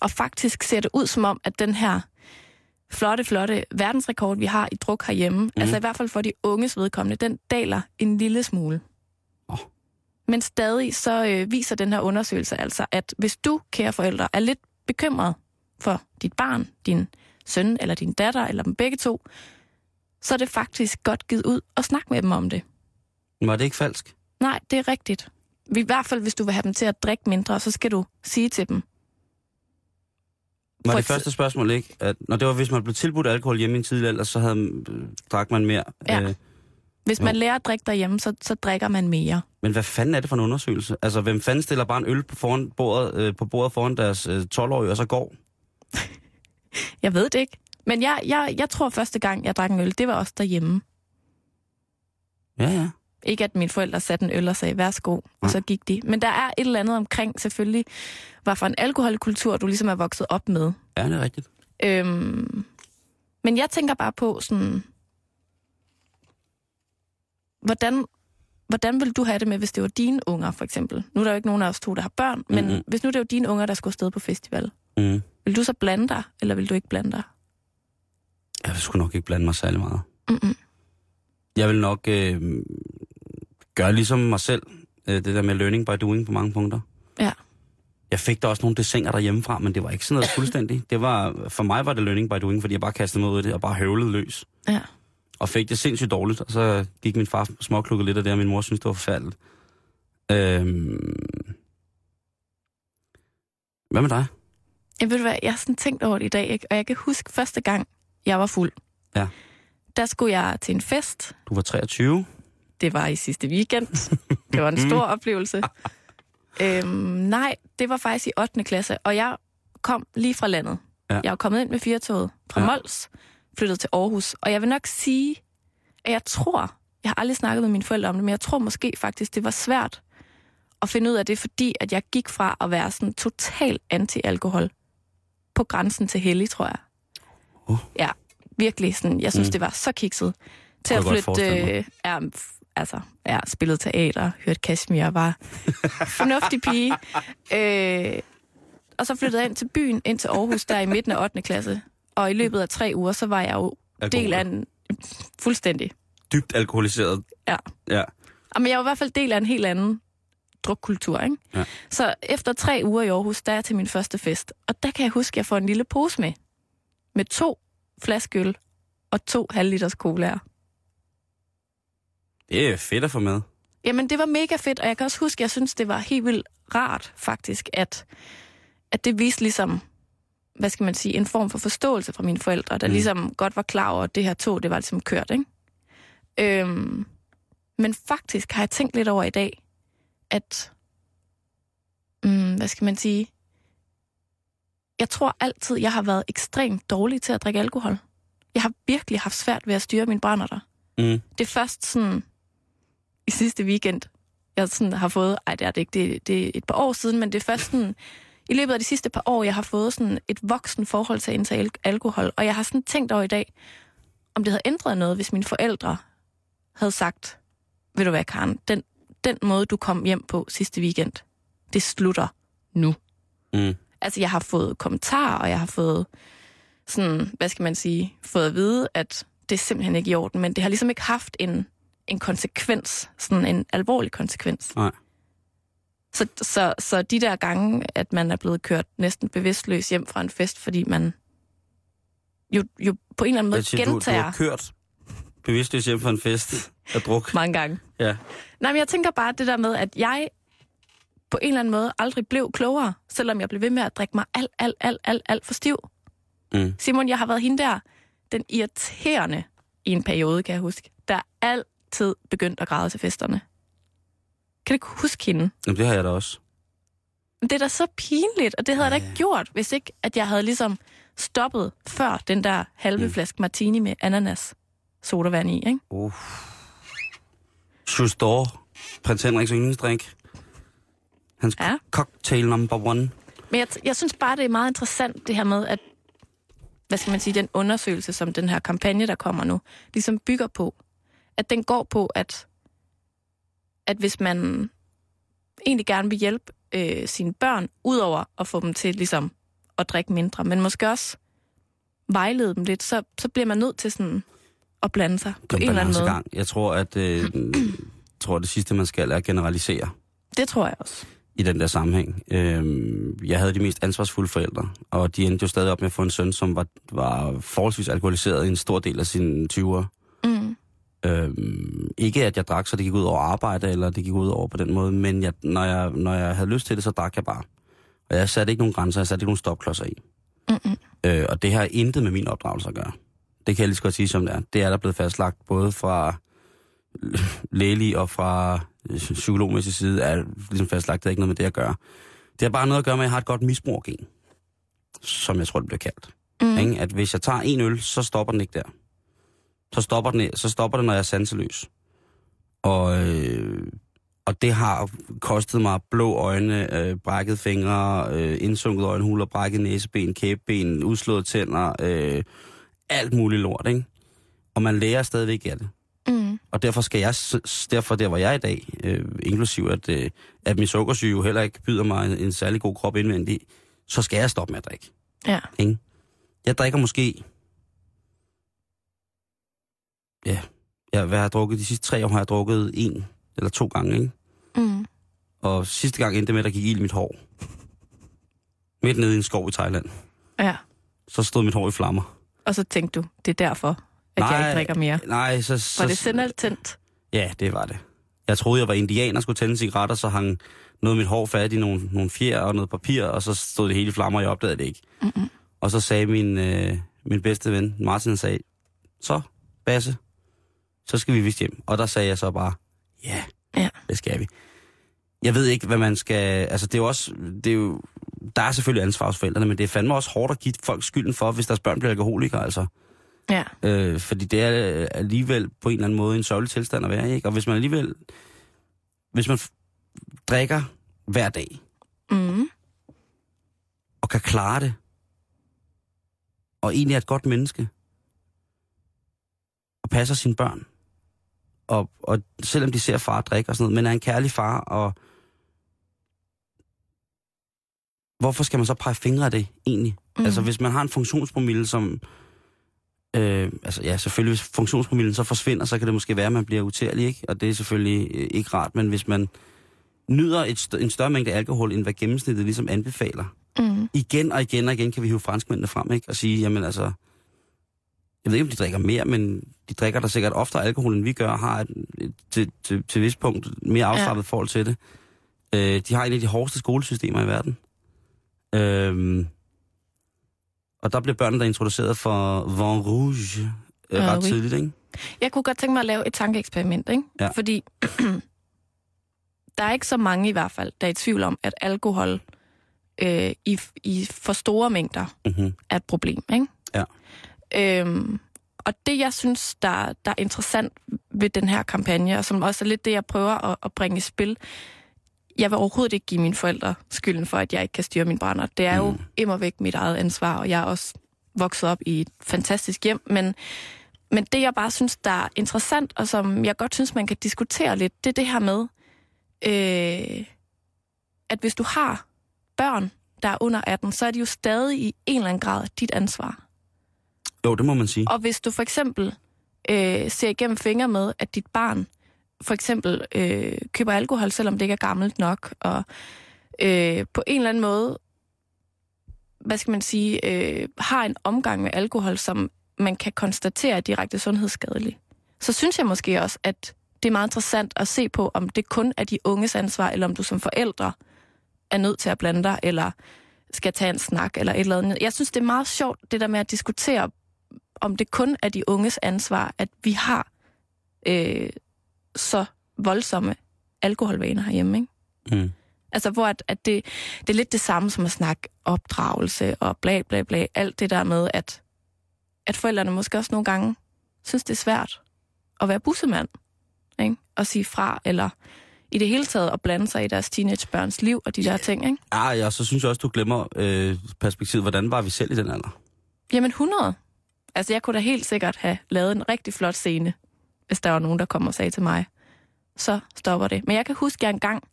Og faktisk ser det ud som om, at den her flotte, flotte verdensrekord, vi har i druk herhjemme, mm. altså i hvert fald for de unges vedkommende, den daler en lille smule. Åh. Men stadig så øh, viser den her undersøgelse altså, at hvis du, kære forældre, er lidt bekymret for dit barn, din søn eller din datter, eller dem begge to, så er det faktisk godt givet ud og snakke med dem om det. Var det ikke falsk? Nej, det er rigtigt. I hvert fald, hvis du vil have dem til at drikke mindre, så skal du sige til dem. Var det første spørgsmål ikke? At, når det var, hvis man blev tilbudt alkohol hjemme i en tidlig alder, så havde, øh, drak man mere. Ja. Øh, Hvis man lærer at drikke derhjemme, så, så drikker man mere. men hvad fanden er det for en undersøgelse? Altså, hvem fanden stiller bare en øl på, foran bordet, øh, på bordet foran deres øh, 12-årige, og så går? Jeg ved det ikke. Men jeg, jeg, jeg tror første gang, jeg drak en øl, det var også derhjemme. Ja, ja. Ikke at mine forældre satte en øl og sagde, værsgo, og så gik de. Men der er et eller andet omkring selvfølgelig, hvad for en alkoholkultur, du ligesom er vokset op med. Ja, det er rigtigt. Øhm, men jeg tænker bare på sådan, hvordan, hvordan vil du have det med, hvis det var dine unger, for eksempel? Nu er der jo ikke nogen af os to, der har børn, men Mhm. hvis nu det var dine unger, der skulle afsted på festival, Mm. vil du så blande dig, eller vil du ikke blande dig? Jeg skulle nok ikke blande mig særlig meget. Mm-mm. Jeg vil nok øh, gøre ligesom mig selv, øh, det der med learning by doing på mange punkter. Ja. Jeg fik da også nogle desinger derhjemmefra, men det var ikke sådan noget fuldstændig. Det var, for mig var det learning by doing, fordi jeg bare kastede mig ud af det og bare høvlede løs. Ja. Og fik det sindssygt dårligt, og så gik min far småklukket lidt af det, og min mor syntes, det var forfærdeligt. Øhm... Hvad med dig? Jeg ved du hvad, jeg har sådan tænkt over det i dag, ikke? og jeg kan huske første gang, jeg var fuld. Ja. Der skulle jeg til en fest. Du var 23. Det var i sidste weekend. Det var en stor oplevelse. Øhm, nej, det var faktisk i 8. klasse, og jeg kom lige fra landet. Ja. Jeg var kommet ind med firetoget fra Ja. Mols, flyttet til Aarhus, og jeg vil nok sige, at jeg tror, jeg har aldrig snakket med mine forældre om det, men jeg tror måske faktisk, det var svært at finde ud af det, fordi at jeg gik fra at være sådan total anti-alkohol på grænsen til hellig, tror jeg. Uh. Ja, virkelig sådan, jeg synes, Mm. det var så kikset. Til at flytte, øh, ja, altså, ja, spillet teater, hørt Kashmir, var fornuftig pige. Øh, og så flyttede jeg ind til byen, ind til Aarhus, der i midten af 8. klasse. Og i løbet af tre uger, så var jeg jo del af en... Fuldstændig. Dybt alkoholiseret. Ja. Ja. Men jeg var i hvert fald del af en helt anden drukkultur, ikke? Ja. Så efter tre uger i Aarhus, der er jeg til min første fest. Og der kan jeg huske, at jeg får en lille pose med. Med to flaskeøl og to halvliters colaer. Det er fedt at få med. Jamen, det var mega fedt, og jeg kan også huske, at jeg synes, det var helt vildt rart, faktisk, at, at det viste ligesom, hvad skal man sige, en form for forståelse fra mine forældre, der Mm. ligesom godt var klar over, at det her tog, det var ligesom kørt, ikke? Øhm, men faktisk har jeg tænkt lidt over i dag, at, mm, hvad skal man sige, jeg tror altid, jeg har været ekstremt dårlig til at drikke alkohol. Jeg har virkelig haft svært ved at styre mine brænder der. Mm. Det er først sådan i sidste weekend, jeg sådan har fået, ej det er det ikke, det, det er et par år siden, men det er først sådan, i løbet af de sidste par år, jeg har fået sådan et voksen forhold til at indtage al- alkohol, og jeg har sådan tænkt over i dag, om det havde ændret noget, hvis mine forældre havde sagt, ved du hvad, Karen, den, den måde, du kom hjem på sidste weekend, det slutter nu. Mm. Altså, jeg har fået kommentarer, og jeg har fået sådan, hvad skal man sige, fået at vide, at det er simpelthen ikke i orden, men det har ligesom ikke haft en, en konsekvens, sådan en alvorlig konsekvens. Nej. Så, så, så de der gange, at man er blevet kørt næsten bevidstløs hjem fra en fest, fordi man jo, jo på en eller anden måde siger, du, du gentager har kørt bevidstløs hjem fra en fest af druk. mange gange. Ja. Nej, men jeg tænker bare det der med, at jeg på en eller anden måde aldrig blev klogere, selvom jeg blev ved med at drikke mig alt, alt, alt, alt, alt for stiv. Mm. Simon, jeg har været hende der, den irriterende i en periode, kan jeg huske, der altid begyndte at græde til festerne. Kan du ikke huske hende? Jamen, det har jeg da også. Det er da så pinligt, og det havde jeg da ikke gjort, hvis ikke, at jeg havde ligesom stoppet før den der halve Mm. flaske martini med ananas sodavand i, ikke? Uh. Justor, prins Henriks yndlingsdrink. Hans Ja. cocktail number one. Men jeg, jeg synes bare, det er meget interessant, det her med, at hvad skal man sige, den undersøgelse, som den her kampagne, der kommer nu, ligesom bygger på, at den går på, at, at hvis man egentlig gerne vil hjælpe øh, sine børn, udover at få dem til ligesom at drikke mindre, men måske også vejlede dem lidt, så, så bliver man nødt til sådan at blande sig på en er eller anden måde. balancegang. Jeg tror, at øh, tror, det sidste, man skal, er at generalisere Det tror jeg også. i den der sammenhæng. Øhm, jeg havde de mest ansvarsfulde forældre, og de endte jo stadig op med at få en søn, som var, var forholdsvis alkoholiseret i en stor del af sine 20'ere. Øhm, ikke at jeg drak, så det gik ud over arbejde, eller det gik ud over på den måde, men jeg, når, jeg, når jeg havde lyst til det, så drak jeg bare. Og jeg satte ikke nogen grænser, jeg satte ikke nogen stopklodser i. Mm-mm. Øh, og det har intet med min opdragelse at gøre. Det kan jeg lige så godt sige, som det er. Det er der blevet fastlagt både fra lægelig og fra øh, psykologmæssig side, er ligesom fastlagt, det har ikke noget med det at gøre. Det har bare noget at gøre med, at jeg har et godt misbrugergen, som jeg tror, det bliver kaldt. Mm. Ikke? At hvis jeg tager en øl, så stopper den ikke der. Så stopper den, så stopper den, når jeg er sanseløs. Og, øh, og det har kostet mig blå øjne, øh, brækket fingre, øh, indsunket øjenhuler, brækket næseben, kæbeben, udslået tænder, øh, alt muligt lort, ikke? Og man lærer stadigvæk af det. Mm. Og derfor skal jeg, derfor der hvor jeg er i dag, øh, inklusiv at, øh, at min sukkersyge jo heller ikke byder mig en, en særlig god krop indvendig, så skal jeg stoppe med at drikke. Ja. Ikke? Jeg drikker måske... Ja, jeg, hvad har jeg drukket? De sidste tre år har jeg drukket en eller to gange, ikke? Mm. Og sidste gang endte det med, at der gik ild i mit hår. Midt nede i en skov i Thailand. Ja. Så stod mit hår i flammer. Og så tænkte du, det er derfor, at jeg ikke drikker mere. Nej, så... så Var det sendt tændt? Ja, det var det. Jeg troede, jeg var indianer skulle tænde cigaretter, så hang noget af mit hår fat i nogle, nogle fjer og noget papir, og så stod det hele i flammer, og jeg opdagede det ikke. Mm-mm. Og så sagde min, øh, min bedste ven, Martin, han sagde, så, Basse, så skal vi vist hjem. Og der sagde jeg så bare, ja, Ja. det skal vi. Jeg ved ikke, hvad man skal... Altså, det er jo også... Det er jo, der er selvfølgelig ansvar hos forældrene, men det er fandme også hårdt at give folk skylden for, hvis deres børn bliver alkoholikere, altså. Ja. Øh, fordi det er øh, alligevel på en eller anden måde en sørgelig tilstand at være ikke? Og hvis man alligevel... Hvis man drikker hver dag, Mm. og kan klare det, og egentlig er et godt menneske, og passer sine børn, og, og selvom de ser far drikke og sådan noget, men er en kærlig far, og hvorfor skal man så pege fingre af det egentlig? Mm. Altså hvis man har en funktionspromille, som... Øh, altså ja, selvfølgelig hvis funktionspromillen så forsvinder, så kan det måske være, at man bliver utærlig, ikke? Og det er selvfølgelig øh, ikke rart, men hvis man nyder et, st- en større mængde alkohol, end hvad gennemsnittet ligesom anbefaler, Mm. igen og igen og igen kan vi hive franskmændene frem, ikke? Og sige, jamen altså, jeg ved ikke, om de drikker mere, men de drikker der sikkert oftere alkohol, end vi gør, har et, et, til, til, til vis punkt mere afslappet ja. forhold til det. Øh, de har en af de hårdeste skolesystemer i verden. Øh, og der bliver børnene der introduceret for Vin Rouge øh, ret oui. tidligt, ikke? Jeg kunne godt tænke mig at lave et tankeeksperiment, ikke? Ja. Fordi der er ikke så mange i hvert fald, der er i tvivl om, at alkohol øh, i, i for store mængder Mm-hmm. er et problem, ikke? Øhm, og det, jeg synes, der, der er interessant ved den her kampagne, og som også er lidt det, jeg prøver at, at bringe i spil, jeg vil overhovedet ikke give mine forældre skylden for, at jeg ikke kan styre min brænder. Det er jo Mm. immer væk mit eget ansvar, og jeg er også vokset op i et fantastisk hjem, men, men det, jeg bare synes, der er interessant, og som jeg godt synes, man kan diskutere lidt, det er det her med, øh, at hvis du har børn, der er under 18, så er de jo stadig i en eller anden grad dit ansvar. Jo, det må man sige. Og hvis du for eksempel øh, ser igennem fingre med, at dit barn for eksempel øh, køber alkohol, selvom det ikke er gammelt nok, og øh, på en eller anden måde, hvad skal man sige, øh, har en omgang med alkohol, som man kan konstatere er direkte sundhedsskadelig, så synes jeg måske også, at det er meget interessant at se på, om det kun er de unges ansvar, eller om du som forældre er nødt til at blande dig, eller skal tage en snak, eller et eller andet. Jeg synes, det er meget sjovt, det der med at diskutere, om det kun er de unges ansvar, at vi har øh, så voldsomme alkoholvaner herhjemme, ikke? Mm. Altså, hvor at, at det, det er lidt det samme som at snakke opdragelse og bla bla bla. Alt det der med, at, at forældrene måske også nogle gange synes, det er svært at være bussemand. Ikke? Og sige fra, eller i det hele taget at blande sig i deres teenagebørns liv og de der ting. Ikke? Ja, ja, så synes jeg også, du glemmer øh, perspektivet. Hvordan var vi selv i den alder? Jamen 100. Altså, jeg kunne da helt sikkert have lavet en rigtig flot scene, hvis der var nogen, der kom og sagde til mig, så stopper det. Men jeg kan huske, at jeg engang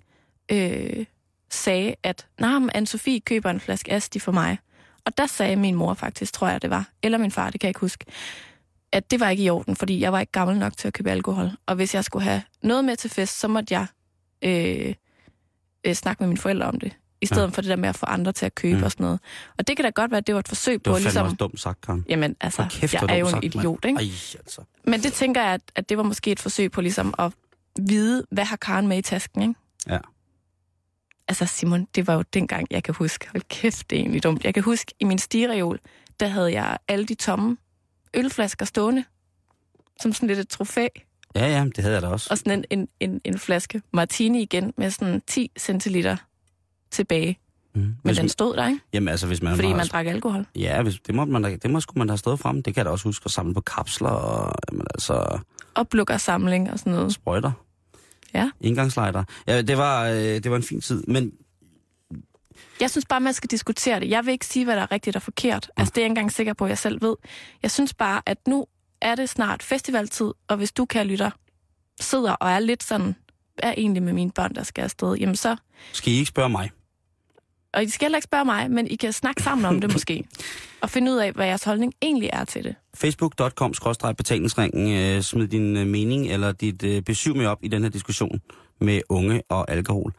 øh, sagde, at nej, nah, Anne-Sophie køber en flaske Asti for mig. Og der sagde min mor faktisk, tror jeg det var, eller min far, det kan jeg ikke huske, at det var ikke i orden, fordi jeg var ikke gammel nok til at købe alkohol. Og hvis jeg skulle have noget med til fest, så måtte jeg øh, øh, snakke med mine forældre om det. I stedet ja. for det der med at få andre til at købe Mm. og sådan noget. Og det kan da godt være, at det var et forsøg Det på var at fandme ligesom... også dumt sagt, Karen. Jamen, altså, kæft, jeg er jo en sagt, idiot, ikke? Ej, altså. Men det tænker jeg, at, at det var måske et forsøg på ligesom at vide, hvad har Karen med i tasken, ikke? Ja. Altså, Simon, det var jo dengang, jeg kan huske. Hold kæft, det er egentlig dumt. Jeg kan huske, i min stigereol, der havde jeg alle de tomme ølflasker stående, som sådan lidt et trofæ. Ja, ja, det havde jeg da også. Og sådan en, en, en, en flaske martini igen, med sådan 10 centiliter tilbage. Mm. Men Hvis, den stod der, ikke? jamen altså, hvis man... Fordi man drak alkohol. Ja, hvis, det, må man, det må sgu man have stået frem. Det kan jeg da også huske at samle på kapsler og jamen, altså, Oplukkersamling og sådan noget. sprøjter. Ja. Indgangslejder. Ja, det var, øh, det var en fin tid. Men Jeg synes bare, man skal diskutere det. Jeg vil ikke sige, hvad der er rigtigt og forkert. Altså, det er jeg ikke engang sikker på, at jeg selv ved. Jeg synes bare, at nu er det snart festivaltid, og hvis du, kan lytter, sidder og er lidt sådan, er egentlig med mine børn, der skal afsted, jamen så... skal I ikke spørge mig? Og I skal heller ikke spørge mig, men I kan snakke sammen om det måske. Og finde ud af, hvad jeres holdning egentlig er til det. facebook.com betalingsringen øh, smid din øh, mening eller dit øh, besøg med op i den her diskussion med unge og alkohol.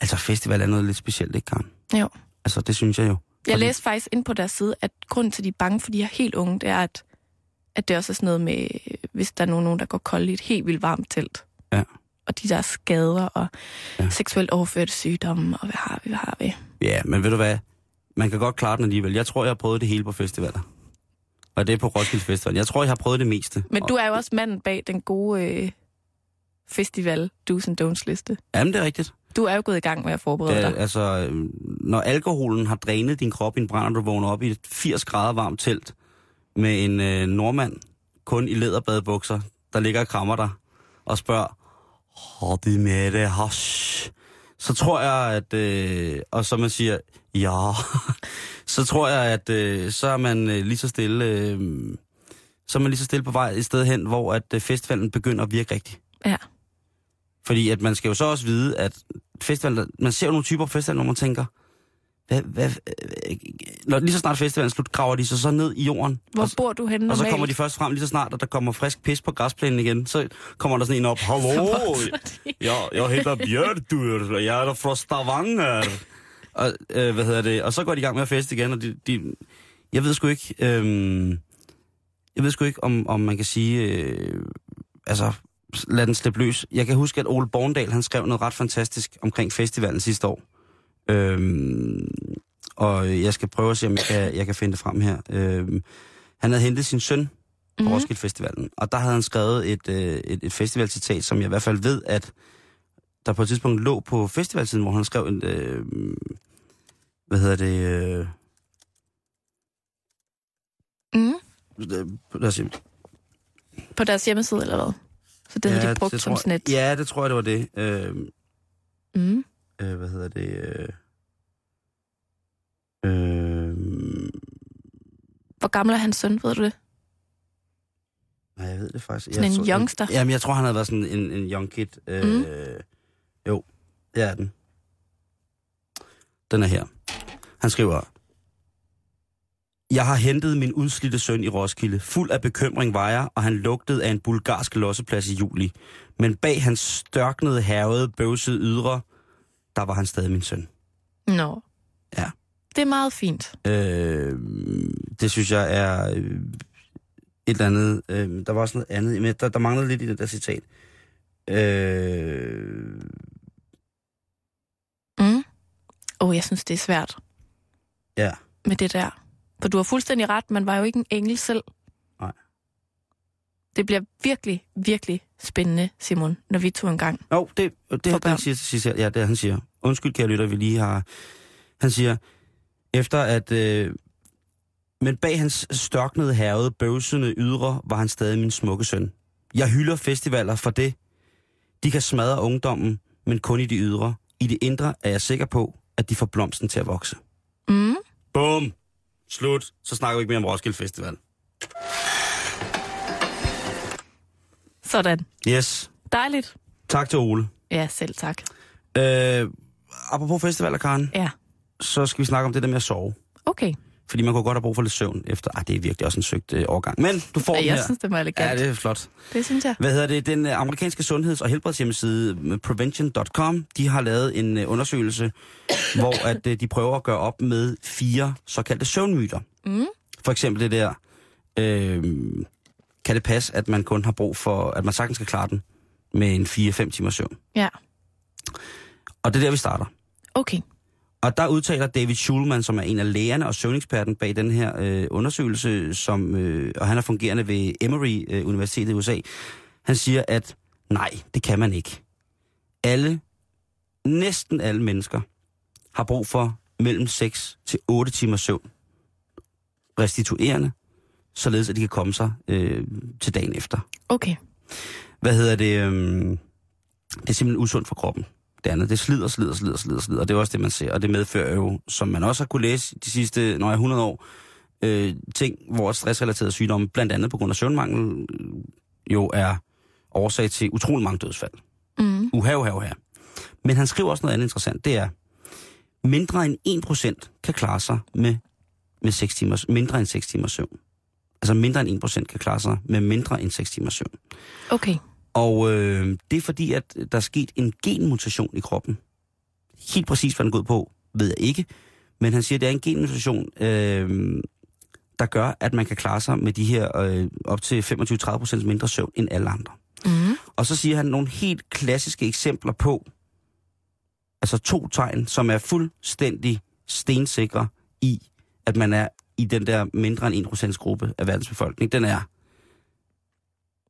Altså festival er noget lidt specielt, ikke Karen? Jo. Altså det synes jeg jo. Jeg læste faktisk ind på deres side, at grunden til, at de er bange for de her helt unge, det er, at, at det også er sådan noget med, hvis der er nogen, nogen, der går kold i et helt vildt varmt telt. Ja. Og de der skader og Ja. seksuelt overførte sygdomme, og hvad har vi, hvad har vi? Ja, men ved du hvad? Man kan godt klare den alligevel. Jeg tror, jeg har prøvet det hele på festivaler. Og det er på Roskilde Festival. Jeg tror, jeg har prøvet det meste. Men du er jo også manden bag den gode øh, festival do's and don'ts liste. Jamen, det er rigtigt. Du er jo gået i gang med at forberede Det dig. altså, øh, når alkoholen har drænet din krop i en brand, og du vågner op i et 80 grader varmt telt med en øh, nordmand kun i læderbadebukser, der ligger og krammer dig og spørger, har de med det hash? Så tror jeg, at, øh, og så man siger, ja, så tror jeg, at øh, så er man øh, lige så stille, øh, så er man lige så stille på vej et sted hen, hvor at øh, festivalen begynder at virke rigtigt. Ja. Fordi at man skal jo så også vide, at festival, man ser jo nogle typer festival, hvor man tænker, hvad, hvad, øh, når lige så snart festivalen slut, graver de sig så ned i jorden. Hvor og, bor du henne og så normalt? kommer de først frem lige så snart, at der kommer frisk pis på græsplænen igen. Så kommer der sådan en op. Hallo, jeg, jeg hedder Bjørdur, og jeg er fra Stavanger. Og, øh, hvad hedder det? Og så går de i gang med at feste igen, og de, de jeg ved sgu ikke, øh, jeg ved sgu ikke, om, om man kan sige, øh, altså, lad den slippe løs. Jeg kan huske, at Ole Borndal, han skrev noget ret fantastisk omkring festivalen sidste år. Øhm, og jeg skal prøve at se, om jeg kan, jeg kan finde det frem her. Øhm, han havde hentet sin søn på mm. Roskilde Festivalen, og der havde han skrevet et, øh, et, et festivalcitat, som jeg i hvert fald ved, at der på et tidspunkt lå på festivalsiden, hvor han skrev en, øh, hvad hedder det, øh, Mm. På deres hjemmeside, eller hvad? Så det ja, havde de brugt det som tror, sådan et... Ja, det tror jeg, det var det. Øh, Mm. Øh, hvad hedder det? Øh, øh, Hvor gammel er hans søn, ved du det? nej, jeg ved det faktisk. Sådan jeg en tror, youngster? Jamen, jeg tror, han havde været sådan en, en young kid. Øh, Mm. Jo, det er den. Den er her. Han skriver, Jeg har hentet min udslidte søn i Roskilde. Fuld af bekymring var jeg, og han lugtede af en bulgarsk losseplads i juli. Men bag hans størknede, hervede, bøvsede ydre, der var han stadig min søn. Nå. Ja. Det er meget fint. Øh, det synes jeg er øh, et eller andet. Øh, der var også noget andet, men der, der manglede lidt i det der citat. Øh, Mm. Åh, oh, jeg synes, det er svært ja. med det der. For du har fuldstændig ret, man var jo ikke en engel selv. Det bliver virkelig, virkelig spændende, Simon, når vi to en gang. Jo, det, det, det, det han siger til sidst. Ja, det er, han siger. Undskyld, kære lytter, vi lige har... Han siger, efter at... Øh, men bag hans størknede, hervede, bøvsende ydre var han stadig min smukke søn. Jeg hylder festivaler for det. De kan smadre ungdommen, men kun i de ydre. I det indre er jeg sikker på, at de får blomsten til at vokse. Mm. Bum! Slut. Så snakker vi ikke mere om Roskilde Festival. Sådan. Yes. Dejligt. Tak til Ole. Ja, selv tak. Øh, apropos festivaler, Karen, Ja. så skal vi snakke om det der med at sove. Okay. Fordi man kunne godt have brug for lidt søvn efter... Ah, det er virkelig også en søgt øh, overgang. Men du får Ja, den jeg her. synes, det var elegant. Ja, det er flot. det synes jeg. Hvad hedder det? Den øh, amerikanske sundheds- og helbredshjemmeside øh, prevention.com, de har lavet en øh, undersøgelse, hvor at øh, de prøver at gøre op med fire såkaldte søvnmyter. Mm. For eksempel det der, øh, kan det passe, at man kun har brug for, at man sagtens skal klare den med en 4-5 timers søvn. Ja. Og det er der, vi starter. Okay. Og der udtaler David Schulman, som er en af lægerne og søvneksperten bag den her øh, undersøgelse, som, øh, og han er fungerende ved Emory øh, Universitetet i USA. Han siger, at nej, det kan man ikke. Alle, næsten alle mennesker, har brug for mellem 6 til 8 timer søvn. Restituerende, således at de kan komme sig øh, til dagen efter. Okay. Hvad hedder det? Øhm, det er simpelthen usundt for kroppen. Det andet, det slider, slider, slider, slider, slider. Og det er også det, man ser. Og det medfører jo, som man også har kunne læse de sidste når jeg 100 år, øh, ting, hvor stressrelaterede sygdomme, blandt andet på grund af søvnmangel, øh, jo er årsag til utrolig mange dødsfald. Mm. Uha, uha, uha. Men han skriver også noget andet interessant. Det er, mindre end 1% kan klare sig med, med 6 timers, mindre end 6 timers søvn. Altså mindre end 1% kan klare sig med mindre end 6 timers søvn. Okay. Og øh, det er fordi, at der er sket en genmutation i kroppen. Helt præcis, hvad den går på, ved jeg ikke. Men han siger, at det er en genmutation, øh, der gør, at man kan klare sig med de her øh, op til 25-30% mindre søvn end alle andre. Mm. Og så siger han nogle helt klassiske eksempler på, altså to tegn, som er fuldstændig stensikre i, at man er i den der mindre end 1% gruppe af verdens befolkning. Den er,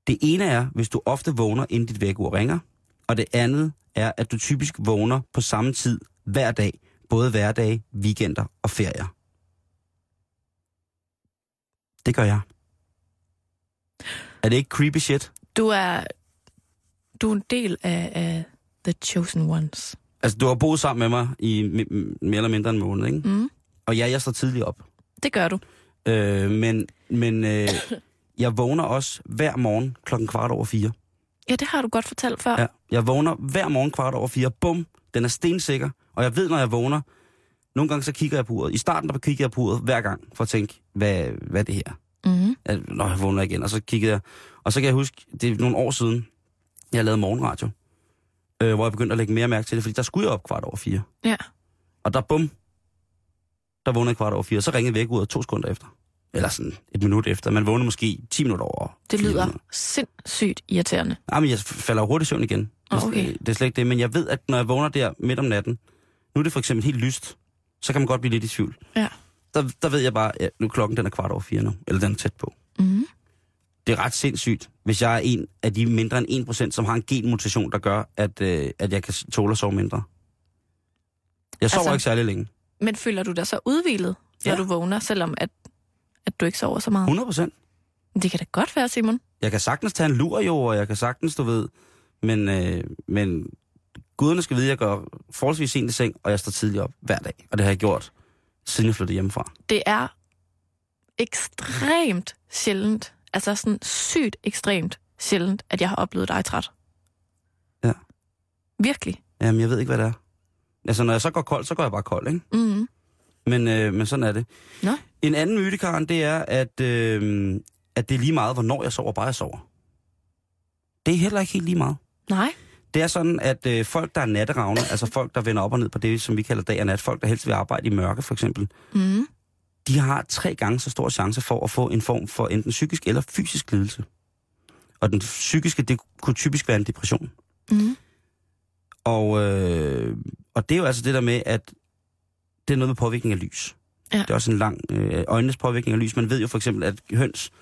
det ene er, hvis du ofte vågner, inden dit vækkeur ringer, og det andet er, at du typisk vågner på samme tid hver dag, både hverdage, weekender og ferier. Det gør jeg. Er det ikke creepy shit? Du er, du er en del af, af The Chosen Ones. Altså, du har boet sammen med mig i mere eller mindre en måned, ikke? Mm. Og ja, jeg står tidligt op. Det gør du. Øh, men men øh, jeg vågner også hver morgen klokken kvart over fire. Ja, det har du godt fortalt før. Ja, jeg vågner hver morgen kvart over fire. Bum, den er stensikker. Og jeg ved, når jeg vågner, Nogle gange så kigger jeg på uret. I starten der kiggede jeg på uret hver gang, for at tænke, hvad, hvad er det her? Mm. Jeg, når jeg vågner igen, og så kiggede jeg. Og så kan jeg huske, det er nogle år siden, jeg lavede morgenradio, øh, hvor jeg begyndte at lægge mere mærke til det, fordi der skulle jeg op kvart over fire. Ja. Og der bum, der vågnede jeg kvart over fire, så ringede væk ud to sekunder efter. Eller sådan et minut efter. Man vågner måske 10 minutter over. Det lyder minutter. sindssygt irriterende. Nej, men jeg falder hurtigt i søvn igen. Det, er- Åh, okay. det er slet ikke det, men jeg ved, at når jeg vågner der midt om natten, nu er det for eksempel helt lyst, så kan man godt blive lidt i tvivl. Ja. Der, der ved jeg bare, at nu er klokken den er kvart over fire nu, eller den er tæt på. Mm. Det er ret sindssygt, hvis jeg er en af de mindre end 1%, som har en genmutation, der gør, at, øh, at jeg kan tåle at sove mindre. Jeg sover Altså- ikke særlig længe. Men føler du dig så udvilet, når Ja. du vågner, selvom at, at du ikke sover så meget? 100%. Det kan da godt være, Simon. Jeg kan sagtens tage en lur jo, og jeg kan sagtens, du ved, men, øh, men guderne skal vide, at jeg går forholdsvis sent i seng, og jeg står tidligt op hver dag. Og det har jeg gjort, siden jeg flyttede hjemmefra. Det er ekstremt sjældent, altså sådan sygt ekstremt sjældent, at jeg har oplevet dig træt. Ja. Virkelig. Jamen, jeg ved ikke, hvad det er. Altså, når jeg så går kold, så går jeg bare kold, ikke? Mm. Men, øh, men sådan er det. Nå. En anden myte, Karen, det er, at, øh, at det er lige meget, hvornår jeg sover, bare jeg sover. Det er heller ikke helt lige meget. Nej. Det er sådan, at øh, folk, der er natteravne, altså folk, der vender op og ned på det, som vi kalder dag og nat, folk, der helst vil arbejde i mørke, for eksempel, Mm. de har tre gange så stor chance for at få en form for enten psykisk eller fysisk lidelse. Og den psykiske, det kunne typisk være en depression. Mm. Og, øh, og det er jo altså det der med, at det er noget med påvirkning af lys. Ja. Det er også en lang øh, øjnenes påvirkning af lys. Man ved jo for eksempel, at høns,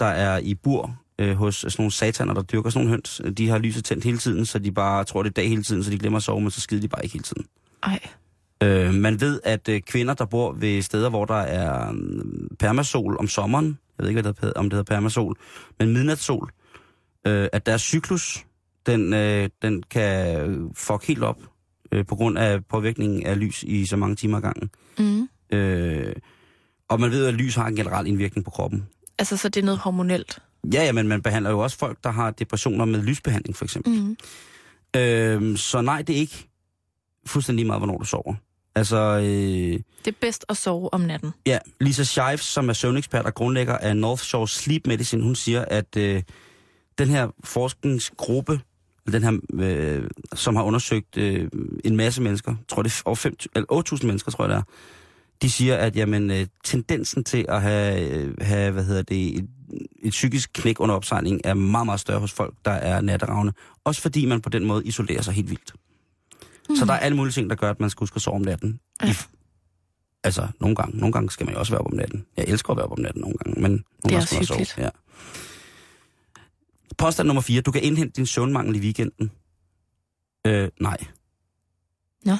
der er i bur øh, hos sådan nogle sataner, der dyrker sådan nogle høns, øh, de har lyset tændt hele tiden, så de bare tror, det er dag hele tiden, så de glemmer at sove, men så skider de bare ikke hele tiden. Ej. Øh, man ved, at øh, kvinder, der bor ved steder, hvor der er øh, permasol om sommeren, jeg ved ikke, hvad det hedder, om det hedder permasol, men midnatssol, øh, at deres cyklus, den, øh, den kan fuck helt op øh, på grund af påvirkningen af lys i så mange timer ad gangen. Mm. Øh, og man ved, at lys har en generel indvirkning på kroppen. Altså, så det er noget hormonelt. Ja, ja, men man behandler jo også folk, der har depressioner med lysbehandling, for eksempel. Mm. Øh, så nej, det er ikke fuldstændig meget, hvornår du sover. Altså, øh, Det er bedst at sove om natten. Ja, Lisa Scheif, som er søvnekspert og grundlægger af North Shore Sleep Medicine, hun siger, at øh, den her forskningsgruppe, den her, øh, som har undersøgt øh, en masse mennesker, tror det er over 5, eller 8.000 mennesker, tror jeg det er, de siger, at jamen, øh, tendensen til at have, øh, have hvad hedder det, et, et psykisk knæk under opsejling er meget, meget større hos folk, der er natteravne. Også fordi man på den måde isolerer sig helt vildt. Mm. Så der er alle mulige ting, der gør, at man skal huske at sove om natten. Ja. I, altså, nogle gange. Nogle gange skal man jo også være op om natten. Jeg elsker at være op om natten nogle gange, men nogle er gange også skal man. Sove. Ja. Påstand nummer 4. Du kan indhente din søvnmangel i weekenden. Øh, nej. Nå.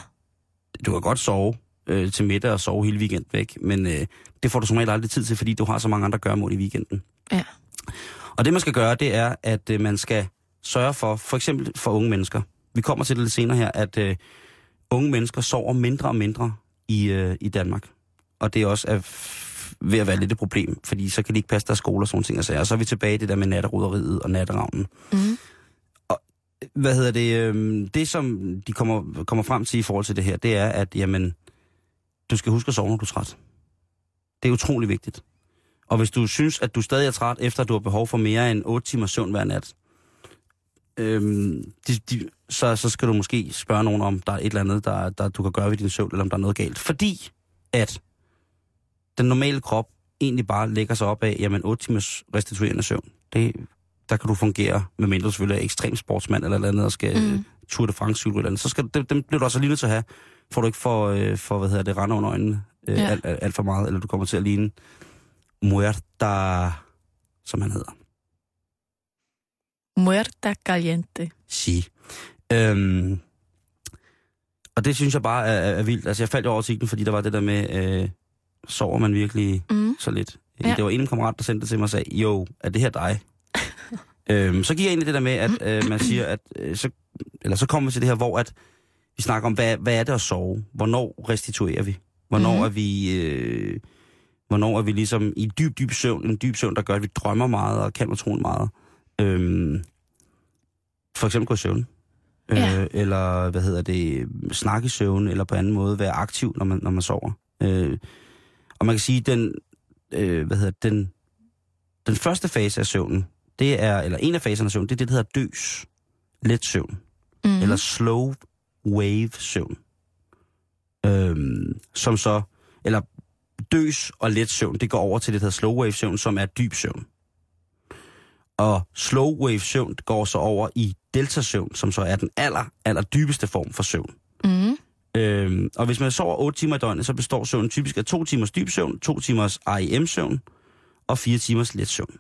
Du kan godt sove øh, til middag og sove hele weekenden væk, men øh, det får du som regel aldrig tid til, fordi du har så mange andre gørmål i weekenden. Ja. Og det man skal gøre, det er, at øh, man skal sørge for, for eksempel for unge mennesker, vi kommer til det lidt senere her, at øh, unge mennesker sover mindre og mindre i, øh, i Danmark. Og det er også er f- ved at være lidt et problem, fordi så kan de ikke passe deres skole og sådan ting. Og, og så er vi tilbage i det der med natteroderiet og natteravnen. Mm. Hvad hedder det? Øh, det, som de kommer, kommer frem til i forhold til det her, det er, at jamen, du skal huske at sove, når du er træt. Det er utrolig vigtigt. Og hvis du synes, at du stadig er træt, efter at du har behov for mere end 8 timer søvn hver nat, øhm, de, de, så, så skal du måske spørge nogen om, der er et eller andet, der, der du kan gøre ved din søvn, eller om der er noget galt. Fordi at den normale krop egentlig bare lægger sig op af, jamen 8 timers restituerende søvn. Det, der kan du fungere, medmindre du selvfølgelig er ekstrem sportsmand eller et eller andet, og skal Mm. mm. Tour de France eller andet. Så skal, dem, dem bliver du også lige nødt til at have, for du ikke får, øh, for, hvad hedder det, rende under øjnene øh, Ja. alt, alt, alt, for meget, eller du kommer til at ligne Muerta, som han hedder. Muerta caliente. sige. Øhm, og det synes jeg bare er, er, er vildt. Altså, jeg faldt jo over artiklen, fordi der var det der med, øh, sover man virkelig Mm. så lidt? Ja. Det var en kammerater, der sendte det til mig og sagde, jo, er det her dig? øhm, så gik jeg ind i det der med, at øh, man siger, at øh, så, eller så kommer vi til det her, hvor at vi snakker om, hvad, hvad er det at sove? Hvornår restituerer vi? Hvornår mm. er vi... Øh, hvornår er vi ligesom i dyb, dyb søvn, en dyb søvn, der gør, at vi drømmer meget og kan utrolig meget. Øhm, for eksempel gå i søvn. Ja. Øh, eller, hvad hedder det, snakkesøvn, eller på anden måde være aktiv, når man, når man sover. Øh, og man kan sige, den, øh, hvad hedder den, den første fase af søvnen, det er, eller en af faserne af søvn, det er det, der hedder døs. Let søvn. Mm. Eller slow wave søvn. Øhm, som så, eller døs og let søvn, det går over til det, der hedder slow wave søvn, som er dyb søvn. Og slow wave søvn går så over i delta søvn, som så er den aller, aller dybeste form for søvn. Mm. Øhm, og hvis man sover 8 timer i døgnet, så består søvnen typisk af 2 timers dyb søvn, 2 timers REM-søvn og 4 timers let søvn.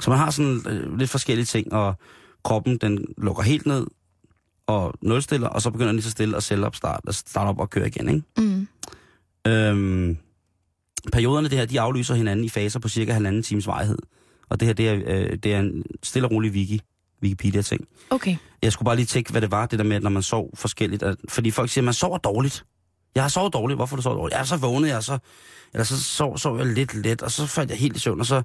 Så man har sådan øh, lidt forskellige ting, og kroppen den lukker helt ned og nulstiller, og så begynder den lige så stille at selv opstarte, starte op og køre igen. Ikke? Mm. Øhm, perioderne det her, de aflyser hinanden i faser på cirka halvanden times varighed. Og det her, det er, øh, det er en stille og rolig wiki, Wikipedia-ting. Okay. Jeg skulle bare lige tænke, hvad det var, det der med, når man sov forskelligt. At, fordi folk siger, at man sover dårligt. Jeg har sovet dårligt. Hvorfor du sovet dårligt? Ja, så vågnede jeg, så, eller så sov, sov jeg lidt let, og så faldt jeg helt i søvn, og så...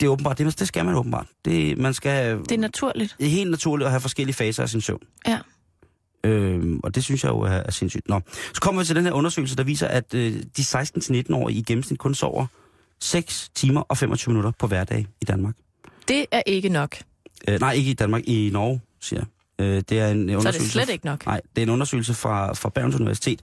Det er åbenbart, det, det skal man åbenbart. Det, man skal, Det er naturligt. det er helt naturligt at have forskellige faser af sin søvn. Ja. Øhm, og det synes jeg jo er, er sindssygt. Nå. Så kommer vi til den her undersøgelse, der viser, at øh, de 16-19-årige i gennemsnit kun sover 6 timer og 25 minutter på hverdag i Danmark. Det er ikke nok. Øh, nej, ikke i Danmark, i Norge, siger jeg. Øh, det er en Så er undersøgelse... det slet ikke nok. Nej, det er en undersøgelse fra, fra Bergens Universitet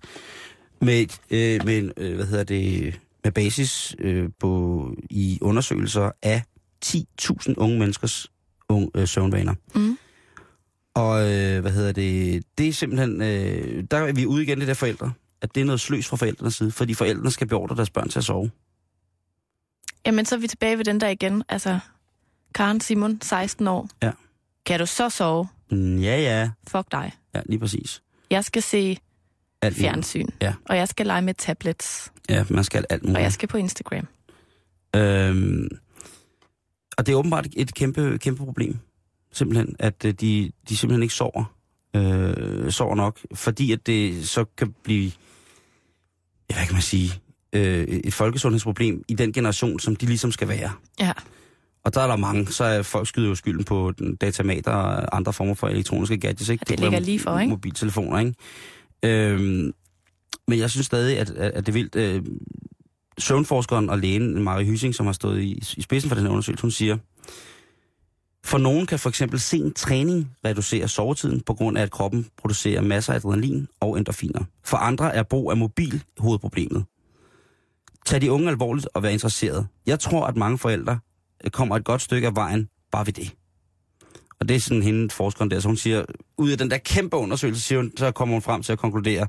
med, øh, med en, øh, hvad hedder det, med basis øh, på, i undersøgelser af 10.000 unge menneskers unge, øh, søvnvaner. Mm. Og øh, hvad hedder det, det er simpelthen, øh, der er vi ude igen det der forældre, at det er noget sløs fra forældrenes side, fordi forældrene skal beordre deres børn til at sove. Jamen, så er vi tilbage ved den der igen. Altså, Karen Simon, 16 år. Ja. Kan du så sove? Mm, ja, ja, Fuck dig. ja, lige præcis. Jeg skal se Alt muligt. fjernsyn. Ja. Og jeg skal lege med tablets. Ja, man skal alt muligt. Og jeg skal på Instagram. Øhm, og det er åbenbart et kæmpe, kæmpe problem, simpelthen, at øh, de, de simpelthen ikke sover, øh, sover nok, fordi at det så kan blive, ja, hvad kan man sige, øh, et folkesundhedsproblem i den generation, som de ligesom skal være. Ja. Og der er der mange, så er folk skyder jo skylden på datamater og andre former for elektroniske gadgets, ikke? Ja, det kunne ligger lige for, ikke? Mobiltelefoner, ikke? Øhm, men jeg synes stadig, at, at, det er vildt. Øh, søvnforskeren og lægen, Marie Hysing, som har stået i, i spidsen for den her undersøgelse, hun siger, for nogen kan for eksempel sen træning reducere sovetiden på grund af, at kroppen producerer masser af adrenalin og endorfiner. For andre er brug af mobil hovedproblemet. Tag de unge alvorligt og vær interesseret. Jeg tror, at mange forældre kommer et godt stykke af vejen bare ved det. Og det er sådan hende, forskeren der, så hun siger, ud af den der kæmpe undersøgelse, siger hun, så kommer hun frem til at konkludere,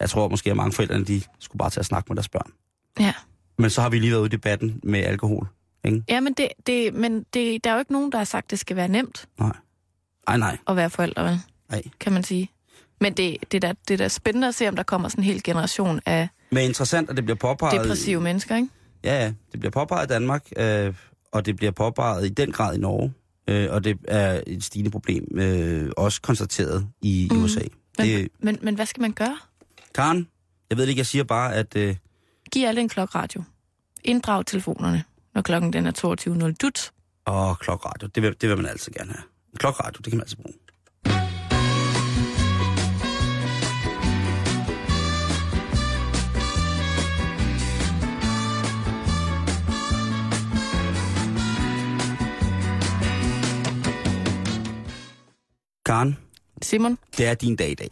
jeg tror måske, at mange forældre, de skulle bare tage at snakke med deres børn. Ja. Men så har vi lige været ude i debatten med alkohol. Ikke? Ja, men, det, det, men det, der er jo ikke nogen, der har sagt, at det skal være nemt Nej. Ej, nej. at være forældre, vel? Nej. kan man sige. Men det, det, er da, det er da spændende at se, om der kommer sådan en hel generation af Men interessant, at det bliver påpeget... depressive mennesker, ikke? Ja, ja. Det bliver påpeget i Danmark, øh, og det bliver påpeget i den grad i Norge. Øh, og det er et stigende problem, øh, også konstateret i Mhm. USA. Men, Det, men, men hvad skal man gøre? Karen, jeg ved ikke, jeg siger bare, at... Øh, Giv alle en klokradio. Inddrag telefonerne, når klokken den er 22.00 dut. åh, klokradio, det vil, det vil man altid gerne have. Klokradio, det kan man altid bruge. Karen, Simon? det er din dag i dag.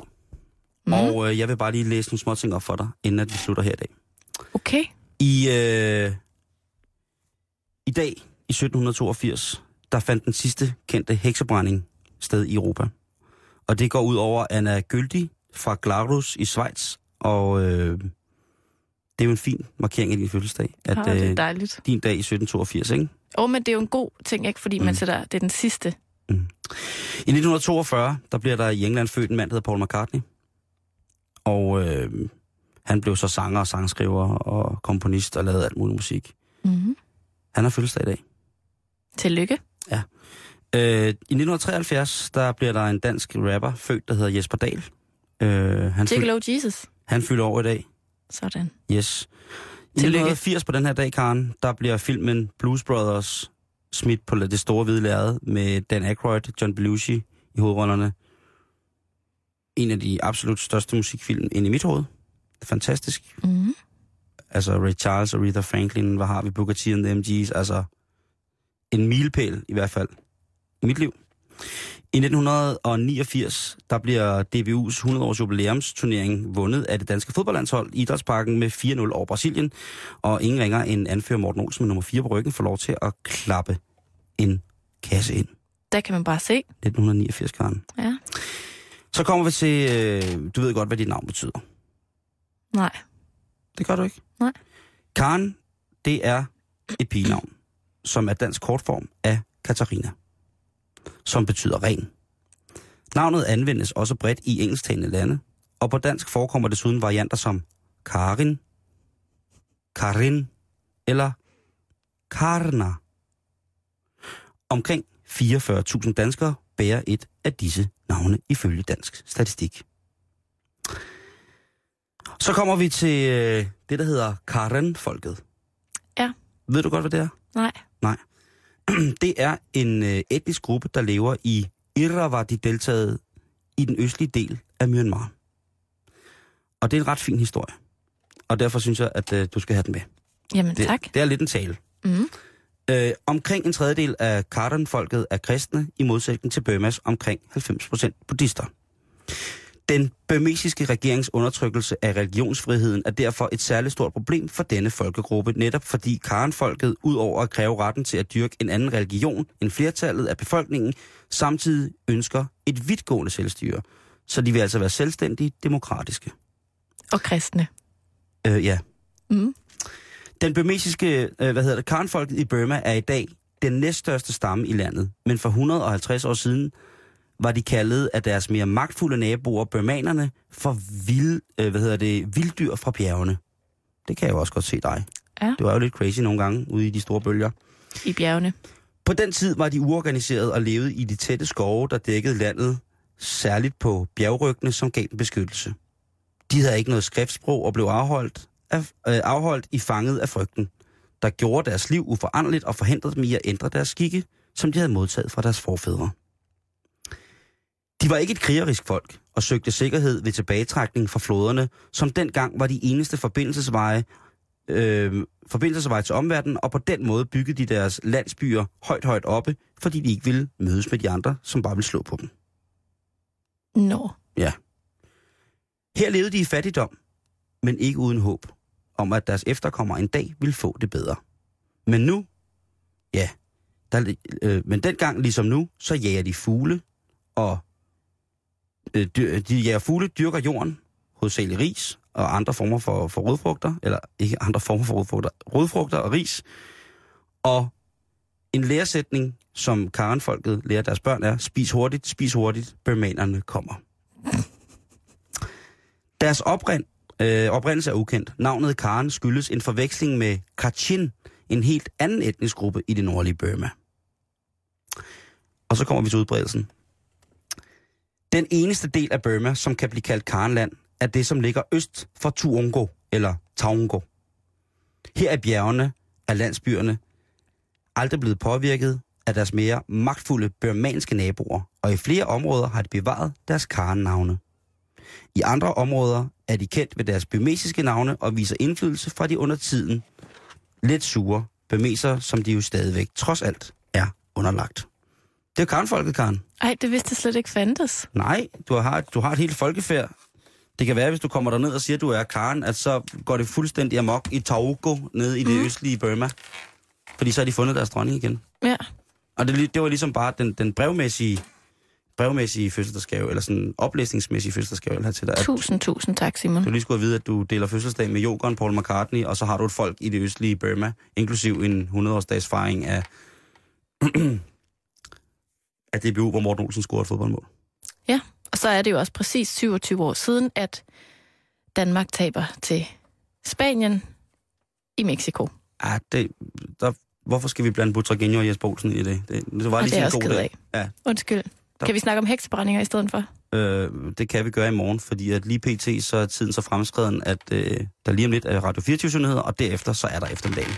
Mm. Og øh, jeg vil bare lige læse nogle små ting op for dig, inden at vi slutter her i dag. Okay. I, øh, I dag, i 1782, der fandt den sidste kendte heksebrænding sted i Europa. Og det går ud over Anna Gyldig fra Glarus i Schweiz. Og øh, det er jo en fin markering af din fødselsdag. At, At, oh, det er øh, dejligt. din dag i 1782, ikke? Åh, oh, men det er jo en god ting, ikke? Fordi mm. man sætter, det er den sidste. I 1942, der bliver der i England født en mand, der hedder Paul McCartney. Og øh, han blev så sanger og sangskriver og komponist og lavede alt muligt musik. Mm-hmm. Han har fødselsdag i dag. Tillykke. Øh, I 1973, der bliver der en dansk rapper født, der hedder Jesper Dahl. Øh, han, fyld, Gigolo Jesus. han fylder over i dag. Sådan. Yes. I Tillykke. 1980 på den her dag, Karen, der bliver filmen Blues Brothers smidt på det store hvide lærred med Dan Aykroyd, John Belushi, i hovedrollerne. En af de absolut største musikfilm ind i mit hoved. Fantastisk. Mm. Altså Ray Charles og Aretha Franklin, hvad har vi? Booker T and the MG's. Altså en milepæl i hvert fald i mit liv. I 1989, der bliver DBU's 100-års jubilæumsturnering vundet af det danske fodboldlandshold i Idrætsparken med 4-0 over Brasilien. Og ingen ringer end anfører Morten Olsen med nummer 4 på ryggen får lov til at klappe en kasse ind. Der kan man bare se. 1989, Karen. Ja. Så kommer vi til, øh, du ved godt, hvad dit navn betyder. Nej. Det gør du ikke? Nej. Karen, det er et pigenavn, som er dansk kortform af Katarina, som betyder ren. Navnet anvendes også bredt i engelsktalende lande, og på dansk forekommer desuden varianter som Karin, Karin eller Karna. Omkring 44.000 danskere bærer et af disse navne ifølge dansk statistik. Så kommer vi til øh, det, der hedder Karen-folket. Ja. Ved du godt, hvad det er? Nej. Nej. Det er en øh, etnisk gruppe, der lever i Irrawaddy-deltaget i den østlige del af Myanmar. Og det er en ret fin historie. Og derfor synes jeg, at øh, du skal have den med. Jamen Det, tak. det er lidt en tale. Mm. Øh, omkring en tredjedel af Karen-folket er kristne, i modsætning til Burmas omkring 90% buddhister. Den burmesiske regerings undertrykkelse af religionsfriheden er derfor et særligt stort problem for denne folkegruppe, netop fordi Karen-folket, udover at kræve retten til at dyrke en anden religion end flertallet af befolkningen, samtidig ønsker et vidtgående selvstyre. Så de vil altså være selvstændige demokratiske. Og kristne. Øh, ja. Mm. Den burmesiske, øh, hvad hedder det, Karen-folket i Burma er i dag den næststørste stamme i landet, men for 150 år siden var de kaldet af deres mere magtfulde naboer, burmanerne, for vild, øh, hvad hedder det, vilddyr fra bjergene. Det kan jeg jo også godt se dig. Ja. Det var jo lidt crazy nogle gange ude i de store bølger. I bjergene. På den tid var de uorganiserede og levede i de tætte skove, der dækkede landet, særligt på bjergryggene, som gav dem beskyttelse. De havde ikke noget skriftsprog og blev afholdt, af, øh, afholdt i fanget af frygten, der gjorde deres liv uforanderligt og forhindrede dem i at ændre deres skikke, som de havde modtaget fra deres forfædre. De var ikke et krigerisk folk og søgte sikkerhed ved tilbagetrækning fra floderne, som dengang var de eneste forbindelsesveje, øh, forbindelsesveje til omverdenen, og på den måde byggede de deres landsbyer højt, højt oppe, fordi de ikke ville mødes med de andre, som bare ville slå på dem. Nå. Ja. Her levede de i fattigdom, men ikke uden håb om, at deres efterkommere en dag ville få det bedre. Men nu, ja, der, øh, men dengang ligesom nu, så jager de fugle, og øh, dyr, de jager fugle, dyrker jorden, hovedsageligt ris og andre former for, for rodfrugter, eller ikke andre former for rodfrugter, rodfrugter og ris. Og en læresætning, som Karen-folket lærer deres børn er, spis hurtigt, spis hurtigt, bermanerne kommer. Deres oprind, øh, oprindelse er ukendt. Navnet Karen skyldes en forveksling med Kachin, en helt anden etnisk gruppe i det nordlige Burma. Og så kommer vi til udbredelsen. Den eneste del af Burma, som kan blive kaldt Karenland, er det, som ligger øst for Tuongo, eller Taungo. Her er bjergene af landsbyerne aldrig blevet påvirket af deres mere magtfulde burmanske naboer, og i flere områder har de bevaret deres karnavne. I andre områder er de kendt ved deres burmesiske navne og viser indflydelse fra de under tiden lidt sure burmeser, som de jo stadigvæk trods alt er underlagt. Det er Karen-folket, Karen. Ej, det vidste jeg slet ikke fandtes. Nej, du har, du har et helt folkefærd. Det kan være, hvis du kommer derned og siger, at du er Karen, at så går det fuldstændig amok i Taugo, nede i det mm. østlige Burma. Fordi så har de fundet deres dronning igen. Ja. Og det, det var ligesom bare den, den brevmæssige, brevmæssige fødselsdagsgave, eller sådan oplæsningsmæssige fødselsdagsgave, jeg til dig. At Tusind, tusind tak, Simon. du lige skulle have vide, at du deler fødselsdag med Jokeren, Paul McCartney, og så har du et folk i det østlige Burma, inklusiv en 100-årsdags fejring af, af DBU, hvor Morten Olsen scorede et fodboldmål. Ja, og så er det jo også præcis 27 år siden, at Danmark taber til Spanien i Mexico. Ja, det, der, hvorfor skal vi blande Butragenio og Jesper Olsen i det? Det, det var lige det er en også god dag. af. Undskyld. Kan vi snakke om heksebrændinger i stedet for? Ja, øh, det kan vi gøre i morgen, fordi at lige pt. så er tiden så fremskreden, at øh, der lige om lidt er Radio 24 nyheder, og derefter så er der eftermiddagen.